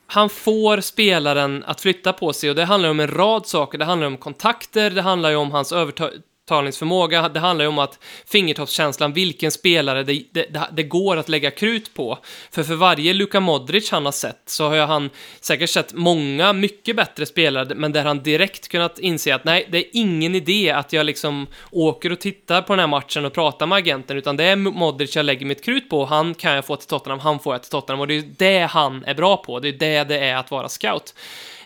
han får spelaren att flytta på sig och det handlar om en rad saker. Det handlar om kontakter, det handlar ju om hans övertalningsförmåga, det handlar ju om att fingertoppskänslan, vilken spelare det, det, det, går att lägga krut på. För för varje Luka Modric han har sett så har han säkert sett många mycket bättre spelare, men där han direkt kunnat inse att nej, det är ingen idé att jag liksom åker och tittar på den här matchen och pratar med agenten, utan det är Modric jag lägger mitt krut på. Han kan jag få till Tottenham, han får jag till Tottenham och det är det han är bra på. Det är det det är att vara scout.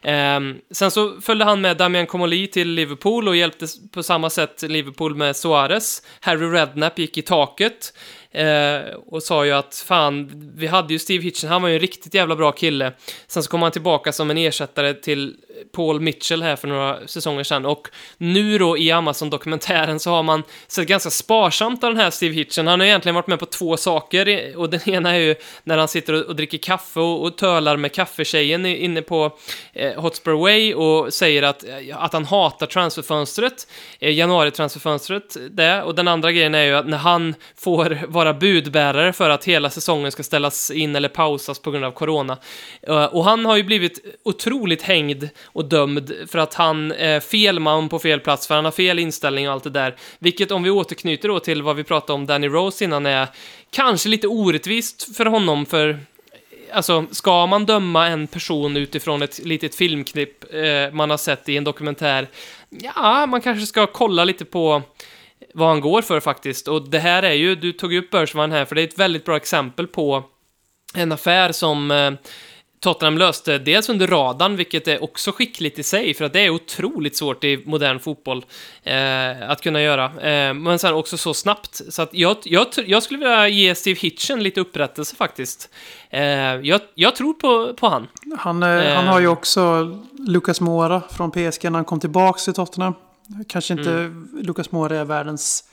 Ehm, sen så följde han med Damian Comoli till Liverpool och hjälpte på samma sätt Liverpool med Suarez. Harry Redknapp gick i taket eh, och sa ju att fan, vi hade ju Steve Hitchen, han var ju en riktigt jävla bra kille. Sen så kom han tillbaka som en ersättare till Paul Mitchell här för några säsonger sedan och nu då i Amazon-dokumentären så har man sett ganska sparsamt av den här Steve Hitchen. Han har egentligen varit med på två saker och den ena är ju när han sitter och, dricker kaffe och, och tölar med kaffetjejen inne på eh, Hotspur Way och säger att, eh, att han hatar transferfönstret, eh, januari-transferfönstret, det. Och den andra grejen är ju att när han får vara budbärare för att hela säsongen ska ställas in eller pausas på grund av corona. Eh, och han har ju blivit otroligt hängd och dömd för att han är fel man på fel plats, för han har fel inställning och allt det där. Vilket om vi återknyter då till vad vi pratade om Danny Rose innan är kanske lite orättvist för honom, för Alltså, ska man döma en person utifrån ett litet filmklipp eh, man har sett i en dokumentär? Ja, man kanske ska kolla lite på vad han går för faktiskt. Och det här är ju, du tog ju upp Börsman här, för det är ett väldigt bra exempel på en affär som eh, Tottenham löste dels under radarn, vilket är också skickligt i sig, för att det är otroligt svårt i modern fotboll eh, att kunna göra. Eh, men sen också så snabbt. Så att jag, jag, jag skulle vilja ge Steve Hitchen lite upprättelse faktiskt. Eh, jag, jag tror på, på han. Han, eh, Eh. han har ju också Lucas Moura från PSG när han kom tillbaka till Tottenham. Kanske inte Mm. Lucas Moura är världens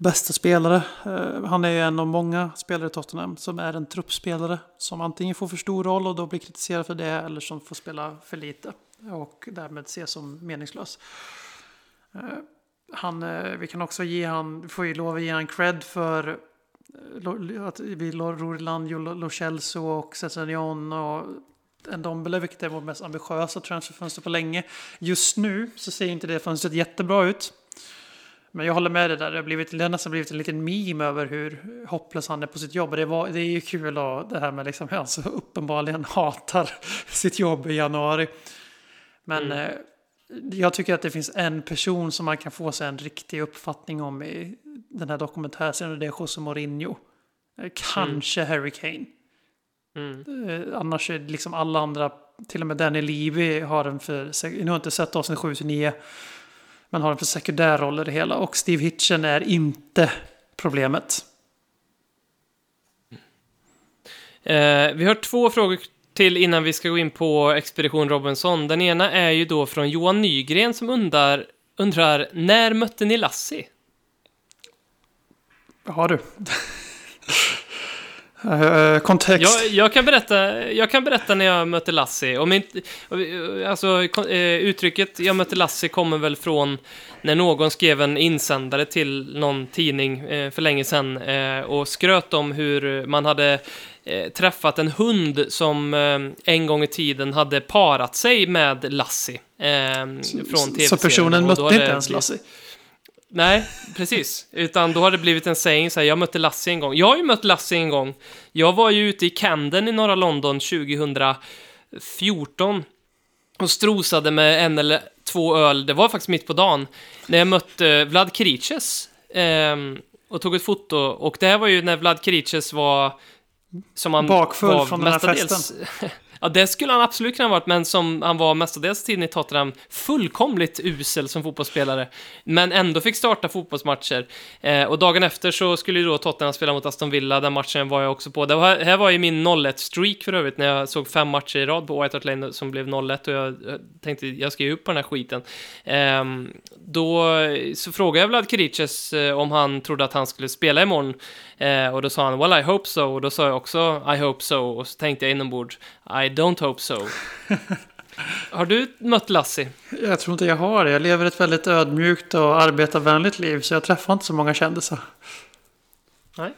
bästa spelare. Eh, han är ju en av många spelare i Tottenham som är en truppspelare som antingen får för stor roll och då blir kritiserad för det eller som får spela för lite och därmed ses som meningslös. Eh, han, eh, vi kan också ge han, vi får ju lov att ge han cred för att vi Roriland, Lo Celso och Cesarion och Ndombele, vilket är vårt mest ambitiösa transferfönster på länge. Just nu så ser inte det fönstret jättebra ut. Men jag håller med dig där, det har, blivit, det har nästan blivit en liten meme över hur hopplös han är på sitt jobb. Det, var, det är ju kul och det här med liksom hur han så uppenbarligen hatar sitt jobb i januari. Men eh, jag tycker att det finns en person som man kan få sig en riktig uppfattning om i den här dokumentärserien och det är José Mourinho. Eh, Kanske Harry Kane. Mm. Eh, annars är det liksom alla andra, till och med Danny Levy har en för, nu har jag inte sett avsnitt 7 till 9, men har en för sekundär roll i det hela. Och Steve Hitchen är inte problemet. Eh, vi har två frågor till innan vi ska gå in på Expedition Robinson. Den ena är ju då från Johan Nygren som undrar, undrar när mötte ni Lassie? Har du? Uh, kontext. Jag, jag, kan berätta, jag kan berätta när jag mötte Lassie. Om inte, alltså, uttrycket jag mötte Lassie kommer väl från när någon skrev en insändare till någon tidning för länge sedan och skröt om hur man hade träffat en hund som en gång i tiden hade parat sig med Lassie. från tv Så personen mötte inte ens Lassie? Nej, precis. Utan då har det blivit en saying så här, jag mötte Lassie en gång. Jag har ju mött Lassie en gång. Jag var ju ute i Camden i norra London 2014 och strosade med en eller två öl, det var faktiskt mitt på dagen, när jag mötte Vlad Kiriches eh, och tog ett foto. Och det här var ju när Vlad Kiriches var... Som han Bakfull var från den här festen. Ja, det skulle han absolut kunna ha varit, men som han var mestadels tiden i Tottenham, fullkomligt usel som fotbollsspelare. Men ändå fick starta fotbollsmatcher. Eh, och dagen efter så skulle ju då Tottenham spela mot Aston Villa, den matchen var jag också på. Det var, här var ju min 0-1-streak för övrigt, när jag såg fem matcher i rad på White Hart Lane som blev 0-1 och jag, jag tänkte jag ska ge upp på den här skiten. Eh, då så frågade jag Vlad Kiriches eh, om han trodde att han skulle spela imorgon. Eh, och då sa han “Well, I hope so” och då sa jag också “I hope so” och så tänkte jag inombords “I don't hope so”. har du mött Lassie? Jag tror inte jag har det. Jag lever ett väldigt ödmjukt och arbetarvänligt liv så jag träffar inte så många kändisar. Nej.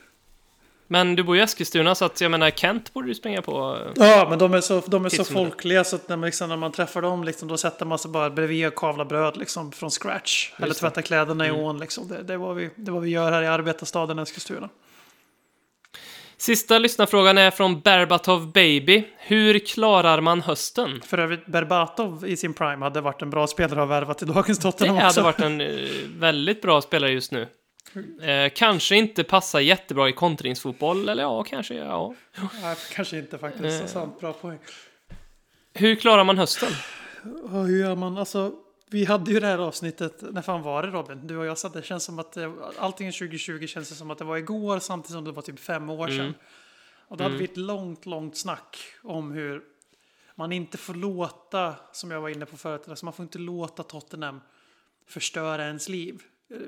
Men du bor i Eskilstuna så att jag menar Kent borde du springa på. Ja, men de är så, de är så folkliga så att när man, liksom, när man träffar dem liksom, då sätter man sig bara bredvid och kavlar bröd liksom, från scratch. Just Eller tvättar kläderna mm. i ån. Liksom. Det, det, vad vi, det vad vi gör här i arbetarstaden Eskilstuna. Sista lyssnarfrågan är från Berbatov Baby. Hur klarar man hösten? För övrigt, Berbatov i sin prime hade varit en bra spelare att värva till dagens Tottenham också. Det hade varit en uh, väldigt bra spelare just nu. Eh, kanske inte passar jättebra i kontringsfotboll, eller ja, kanske ja. Nej, kanske inte faktiskt. Eh. Sant, bra poäng. Hur klarar man hösten? hur gör man? Alltså, vi hade ju det här avsnittet, när fan var det Robin? Du och jag satt, det känns som att det, allting 2020 känns som att det var igår samtidigt som det var typ fem år sedan. Mm. Och då hade mm. vi ett långt, långt snack om hur man inte får låta, som jag var inne på förut, alltså man får inte låta Tottenham förstöra ens liv.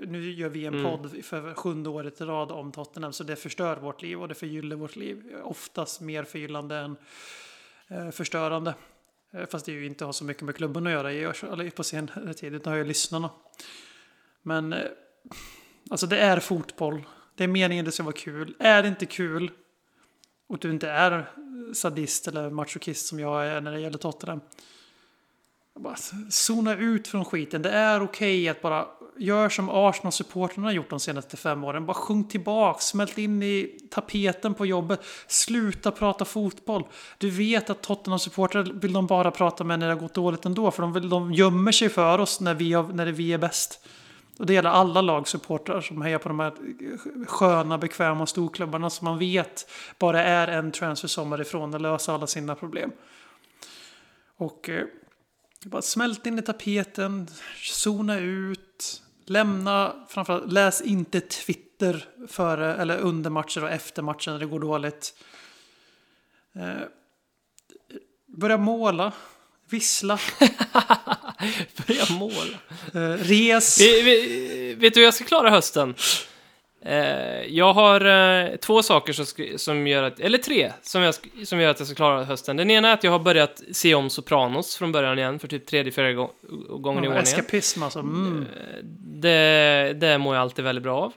Nu gör vi en mm. podd för sjunde året i rad om Tottenham, så det förstör vårt liv och det förgyller vårt liv. Oftast mer förgyllande än eh, förstörande. Eh, fast det ju inte har så mycket med klubben att göra i, på senare tid, utan har ju lyssnarna. Men eh, alltså det är fotboll. Det är meningen det ska vara kul. Är det inte kul och du inte är sadist eller machokist som jag är när det gäller Tottenham. Bara zona ut från skiten. Det är okej okay att bara gör som Arsenal-supportrarna gjort de senaste fem åren. Bara sjung tillbaka, smält in i tapeten på jobbet. Sluta prata fotboll. Du vet att Tottenham-supportrar vill de bara prata med när det har gått dåligt ändå. För de, vill, de gömmer sig för oss när vi, har, när vi är bäst. Och det gäller alla lagsupportrar som hejar på de här sköna, bekväma storklubbarna som man vet bara är en transfersommar ifrån att lösa alla sina problem. Och eh, bara smält in i tapeten, zona ut, lämna, framförallt läs inte Twitter före eller under matcher och efter matchen när det går dåligt. Eh, börja måla, vissla. börja måla. Eh, res. Vi, vi, vet du hur jag ska klara hösten? Eh, jag har eh, två saker som, som gör att, eller tre, som, jag, som gör att jag ska klara hösten. Den ena är att jag har börjat se om Sopranos från början igen, för typ tredje, fjärde gång, gången i ordningen. Eskapism alltså. Mm. Eh, det, det mår jag alltid väldigt bra av.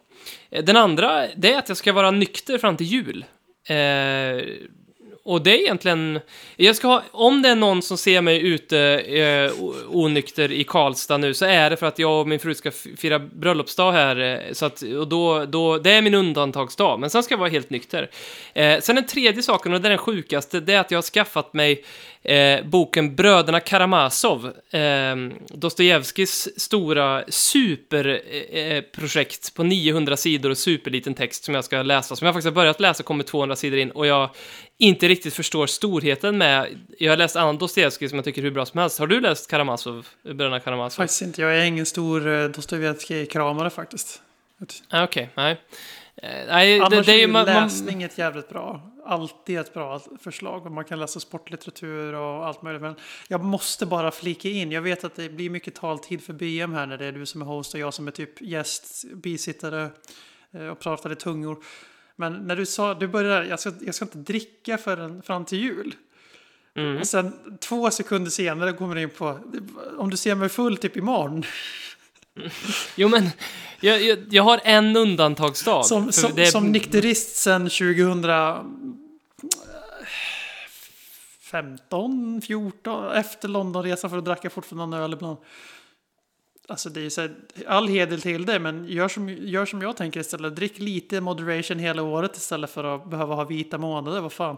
Den andra, det är att jag ska vara nykter fram till jul. Eh, och det är egentligen, jag ska ha, om det är någon som ser mig ute eh, onykter i Karlstad nu så är det för att jag och min fru ska fira bröllopsdag här. Eh, så att, och då, då, det är min undantagsdag, men sen ska jag vara helt nykter. Eh, sen den tredje saken, och det är den sjukaste, det är att jag har skaffat mig eh, boken Bröderna Karamazov, eh, Dostojevskis stora superprojekt eh, på 900 sidor och superliten text som jag ska läsa, som jag faktiskt har börjat läsa, kommer 200 sidor in, och jag inte riktigt förstår storheten med. Jag har läst annan Dostojevskij som jag tycker hur bra som helst. Har du läst Karamazov, Bröderna Karamazov? Faktiskt inte, jag är ingen stor uh, Dostojevskij-kramare faktiskt. Ah, Okej, okay, nej. Eh, nej, det, det är ju läsning ett jävligt bra. Alltid ett bra förslag. Man kan läsa sportlitteratur och allt möjligt. Men jag måste bara flika in. Jag vet att det blir mycket taltid för BM här när det är du som är host och jag som är typ gäst, bisittare eh, och pratar i tungor. Men när du sa, du började, jag ska, jag ska inte dricka förrän fram till jul. Mm. Och sen två sekunder senare kommer du in på, om du ser mig full typ imorgon. Jo, men jag, jag, jag har en undantagsdag. Som, som, det som nykterist sen 2015, 14, efter Londonresan för att dracka fortfarande öl ibland. Alltså det är så här, all heder till det, men gör som, gör som jag tänker istället. Drick lite moderation hela året istället för att behöva ha vita månader, vad fan.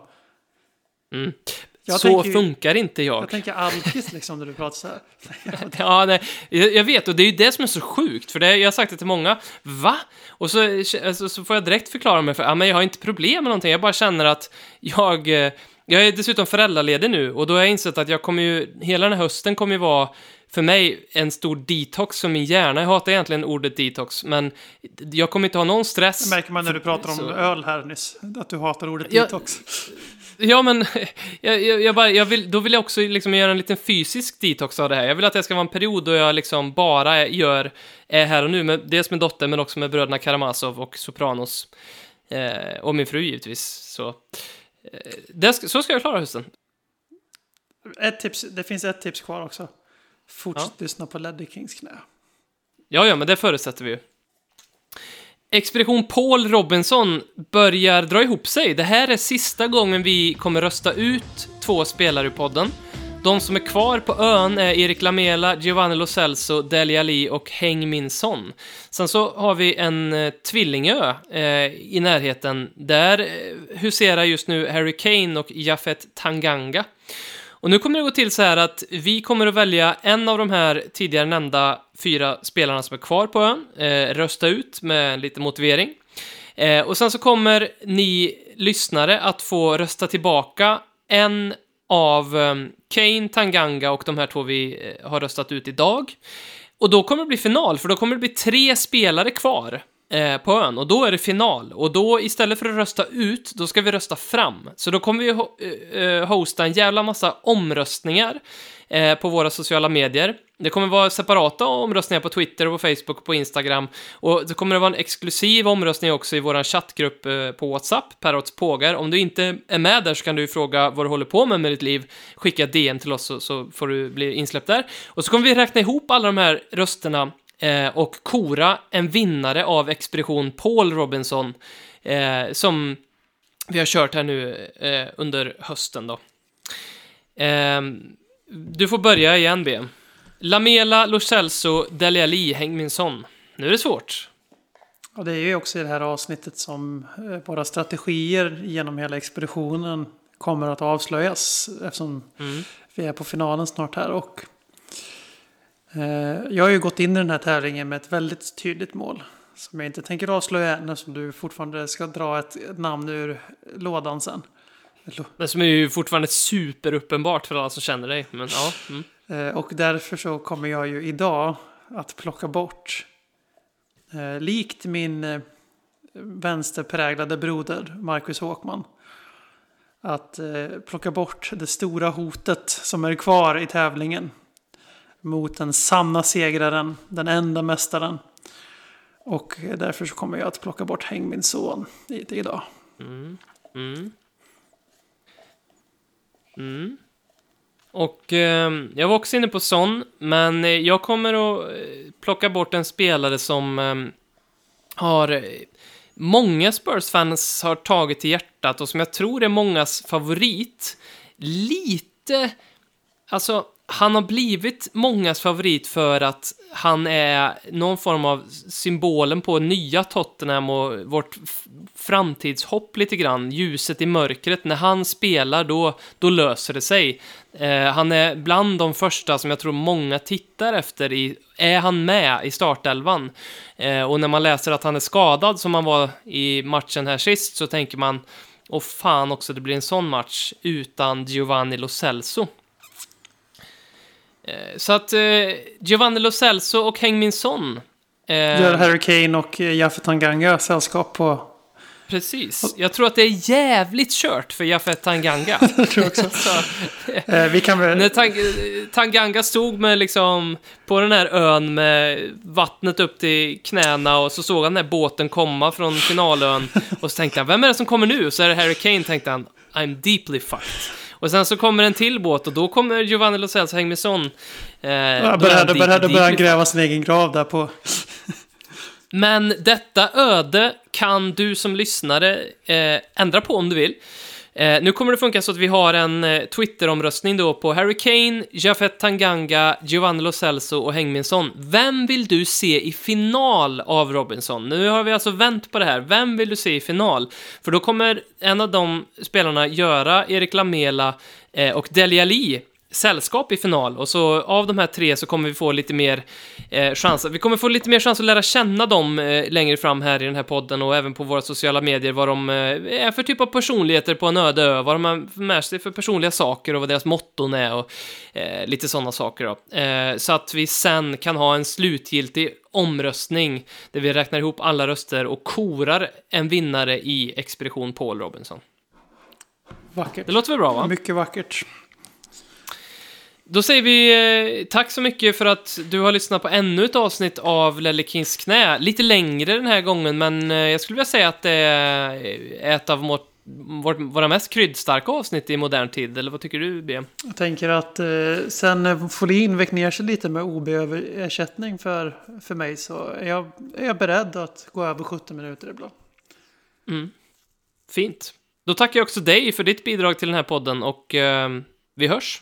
Mm. Jag Så ju- funkar inte jag. Jag tänker alkis liksom när du pratar så här. Ja, nej, jag vet, och det är ju det som är så sjukt, för det, jag har sagt det till många. Va? Och så, alltså, så får jag direkt förklara mig för, ja, men jag har inte problem med någonting, jag bara känner att jag... eh, Jag är dessutom föräldraledig nu, och då har jag insett att jag kommer ju, hela den här hösten kommer ju vara för mig en stor detox för min hjärna. Jag hatar egentligen ordet detox, men jag kommer inte ha någon stress. Det märker man när du pratar om Så- öl här nyss. Att du hatar ordet Ja. detox. Ja, men jag, jag, jag bara, jag vill, då vill jag också liksom göra en liten fysisk detox av det här. Jag vill att det ska vara en period då jag liksom bara gör, är här och nu, med, dels med dottern men också med bröderna Karamazov och Sopranos. Eh, och min fru givetvis. Så, eh, det, så ska jag klara hösten. Ett tips, det finns ett tips kvar också. Fortsätt lyssna på Leddy Kings knä. Ja, ja, men det förutsätter vi ju. Expedition Paul Robinson börjar dra ihop sig. Det här är sista gången vi kommer rösta ut två spelare i podden. De som är kvar på ön är Erik Lamela, Giovanni Lo Celso, Deli Ali och Heng Min Son. Sen så har vi en eh, tvillingö eh, i närheten. Där eh, huserar just nu Harry Kane och Jafet Tanganga. Och nu kommer det gå till så här att vi kommer att välja en av de här tidigare nämnda fyra spelarna som är kvar på ön, eh, rösta ut med lite motivering. Eh, och sen så kommer ni lyssnare att få rösta tillbaka en av eh, Kane, Tanganga och de här två vi eh, har röstat ut idag. Och då kommer det bli final, för då kommer det bli tre spelare kvar eh, på ön och då är det final. Och då istället för att rösta ut, då ska vi rösta fram. Så då kommer vi ho- eh, eh hosta en jävla massa omröstningar eh, på våra sociala medier. Det kommer vara separata omröstningar på Twitter och på Facebook och på Instagram. Och det kommer att vara en exklusiv omröstning också i vår chattgrupp eh, på WhatsApp, Parrots pågar. Om du inte är med där så kan du fråga vad du håller på med med ditt liv. Skicka ett DM till oss så, så får du bli insläppt där. Och så kommer vi räkna ihop alla de här rösterna eh, och kora en vinnare av Expedition Paul Robinson eh, som vi har kört här nu eh, under hösten då. Ehm, du får börja igen, B.M. Lamela, Lo Celso, Dele Alli, Heng Min Son. Nu är det svårt. Och det är ju också i det här avsnittet som eh, våra strategier genom hela expeditionen kommer att avslöjas. Eftersom Mm. vi är på finalen snart här. Och, eh, jag har ju gått in i den här tävlingen med ett väldigt tydligt mål. Som jag inte tänker avslöja än eftersom du fortfarande ska dra ett namn ur lådan sen. Det som är ju fortfarande superuppenbart för alla som känner dig. Men ja. Mm. Eh, och därför så kommer jag ju idag att plocka bort, eh, likt min eh, vänsterpräglade broder Marcus Håkman, att plocka bort det stora hotet som är kvar i tävlingen mot den sanna segraren, den enda mästaren. Och därför så kommer jag att plocka bort Häng min son idag. Mm. Mm. Mm. Och eh, jag var också inne på Son, men eh, jag kommer att eh, plocka bort en spelare som ehm, eh, har många Spurs-fans har tagit till hjärtat och som jag tror är mångas favorit. Lite, alltså han har blivit mångas favorit för att han är någon form av symbolen på nya Tottenham och vårt framtidshopp lite grann. Ljuset i mörkret. När han spelar, då, då löser det sig. Eh, han är bland de första som jag tror många tittar efter. I, är han med i startelvan? Eh, och när man läser att han är skadad, som han var i matchen här sist, så tänker man och fan också, det blir en sån match utan Giovanni Lo Celso. Eh, Så att eh, Giovanni Lo Celso och Heng Min Son. eh, Gör Harry Kane och eh, Jaffe Tanganga sällskap på Precis. Jag tror att det är jävligt kört för Jafet Tanganga. Jag tror också. Så, Eh, vi kan väl... när Tang Tanganga stod med liksom på den här ön med vattnet upp till knäna och så såg han den här båten komma från finalön och så tänkte han, vem är det som kommer nu? Så är det Harry Kane, tänkte han, I'm deeply fucked. Och sen så kommer en till båt och då kommer Giovanni Lo Celso Hängmesson. Eh, Ja, han började, deep- började, började deeply gräva sin egen grav där på... Men detta öde kan du som lyssnare eh, ändra på om du vill. Eh, nu kommer det funka så att vi har en eh, Twitter-omröstning då på Harry Kane, Jafet Tanganga, Giovanni Lo Celso och Hängminsson. Vem vill du se i final av Robinson? Nu har vi alltså vänt på det här. Vem vill du se i final? För då kommer en av de spelarna göra Erik Lamela eh, och Delia Lee sällskap i final och så av de här tre så kommer vi få lite mer eh, chans. Vi kommer få lite mer chans att lära känna dem eh, längre fram här i den här podden och även på våra sociala medier vad de eh, är för typ av personligheter på en öde ö, vad de har med sig för personliga saker och vad deras motton är och eh, lite sådana saker då. Eh, så att vi sen kan ha en slutgiltig omröstning där vi räknar ihop alla röster och korar en vinnare i Expedition Paul Robinson. Vackert. Det låter väl bra va? Mycket vackert. Då säger vi eh, tack så mycket för att du har lyssnat på ännu ett avsnitt av Lelle Kings knä. Lite längre den här gången, men eh, jag skulle vilja säga att det är ett av vårt, vårt, våra mest kryddstarka avsnitt i modern tid. Eller vad tycker du, B? Jag tänker att eh, sen eh, Folin väck ner sig lite med OB-ersättning för, för mig så är jag, är jag beredd att gå över 70 minuter ibland. Mm. Fint. Då tackar jag också dig för ditt bidrag till den här podden och vi hörs.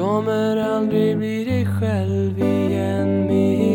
kommer aldrig bli dig själv igen. Med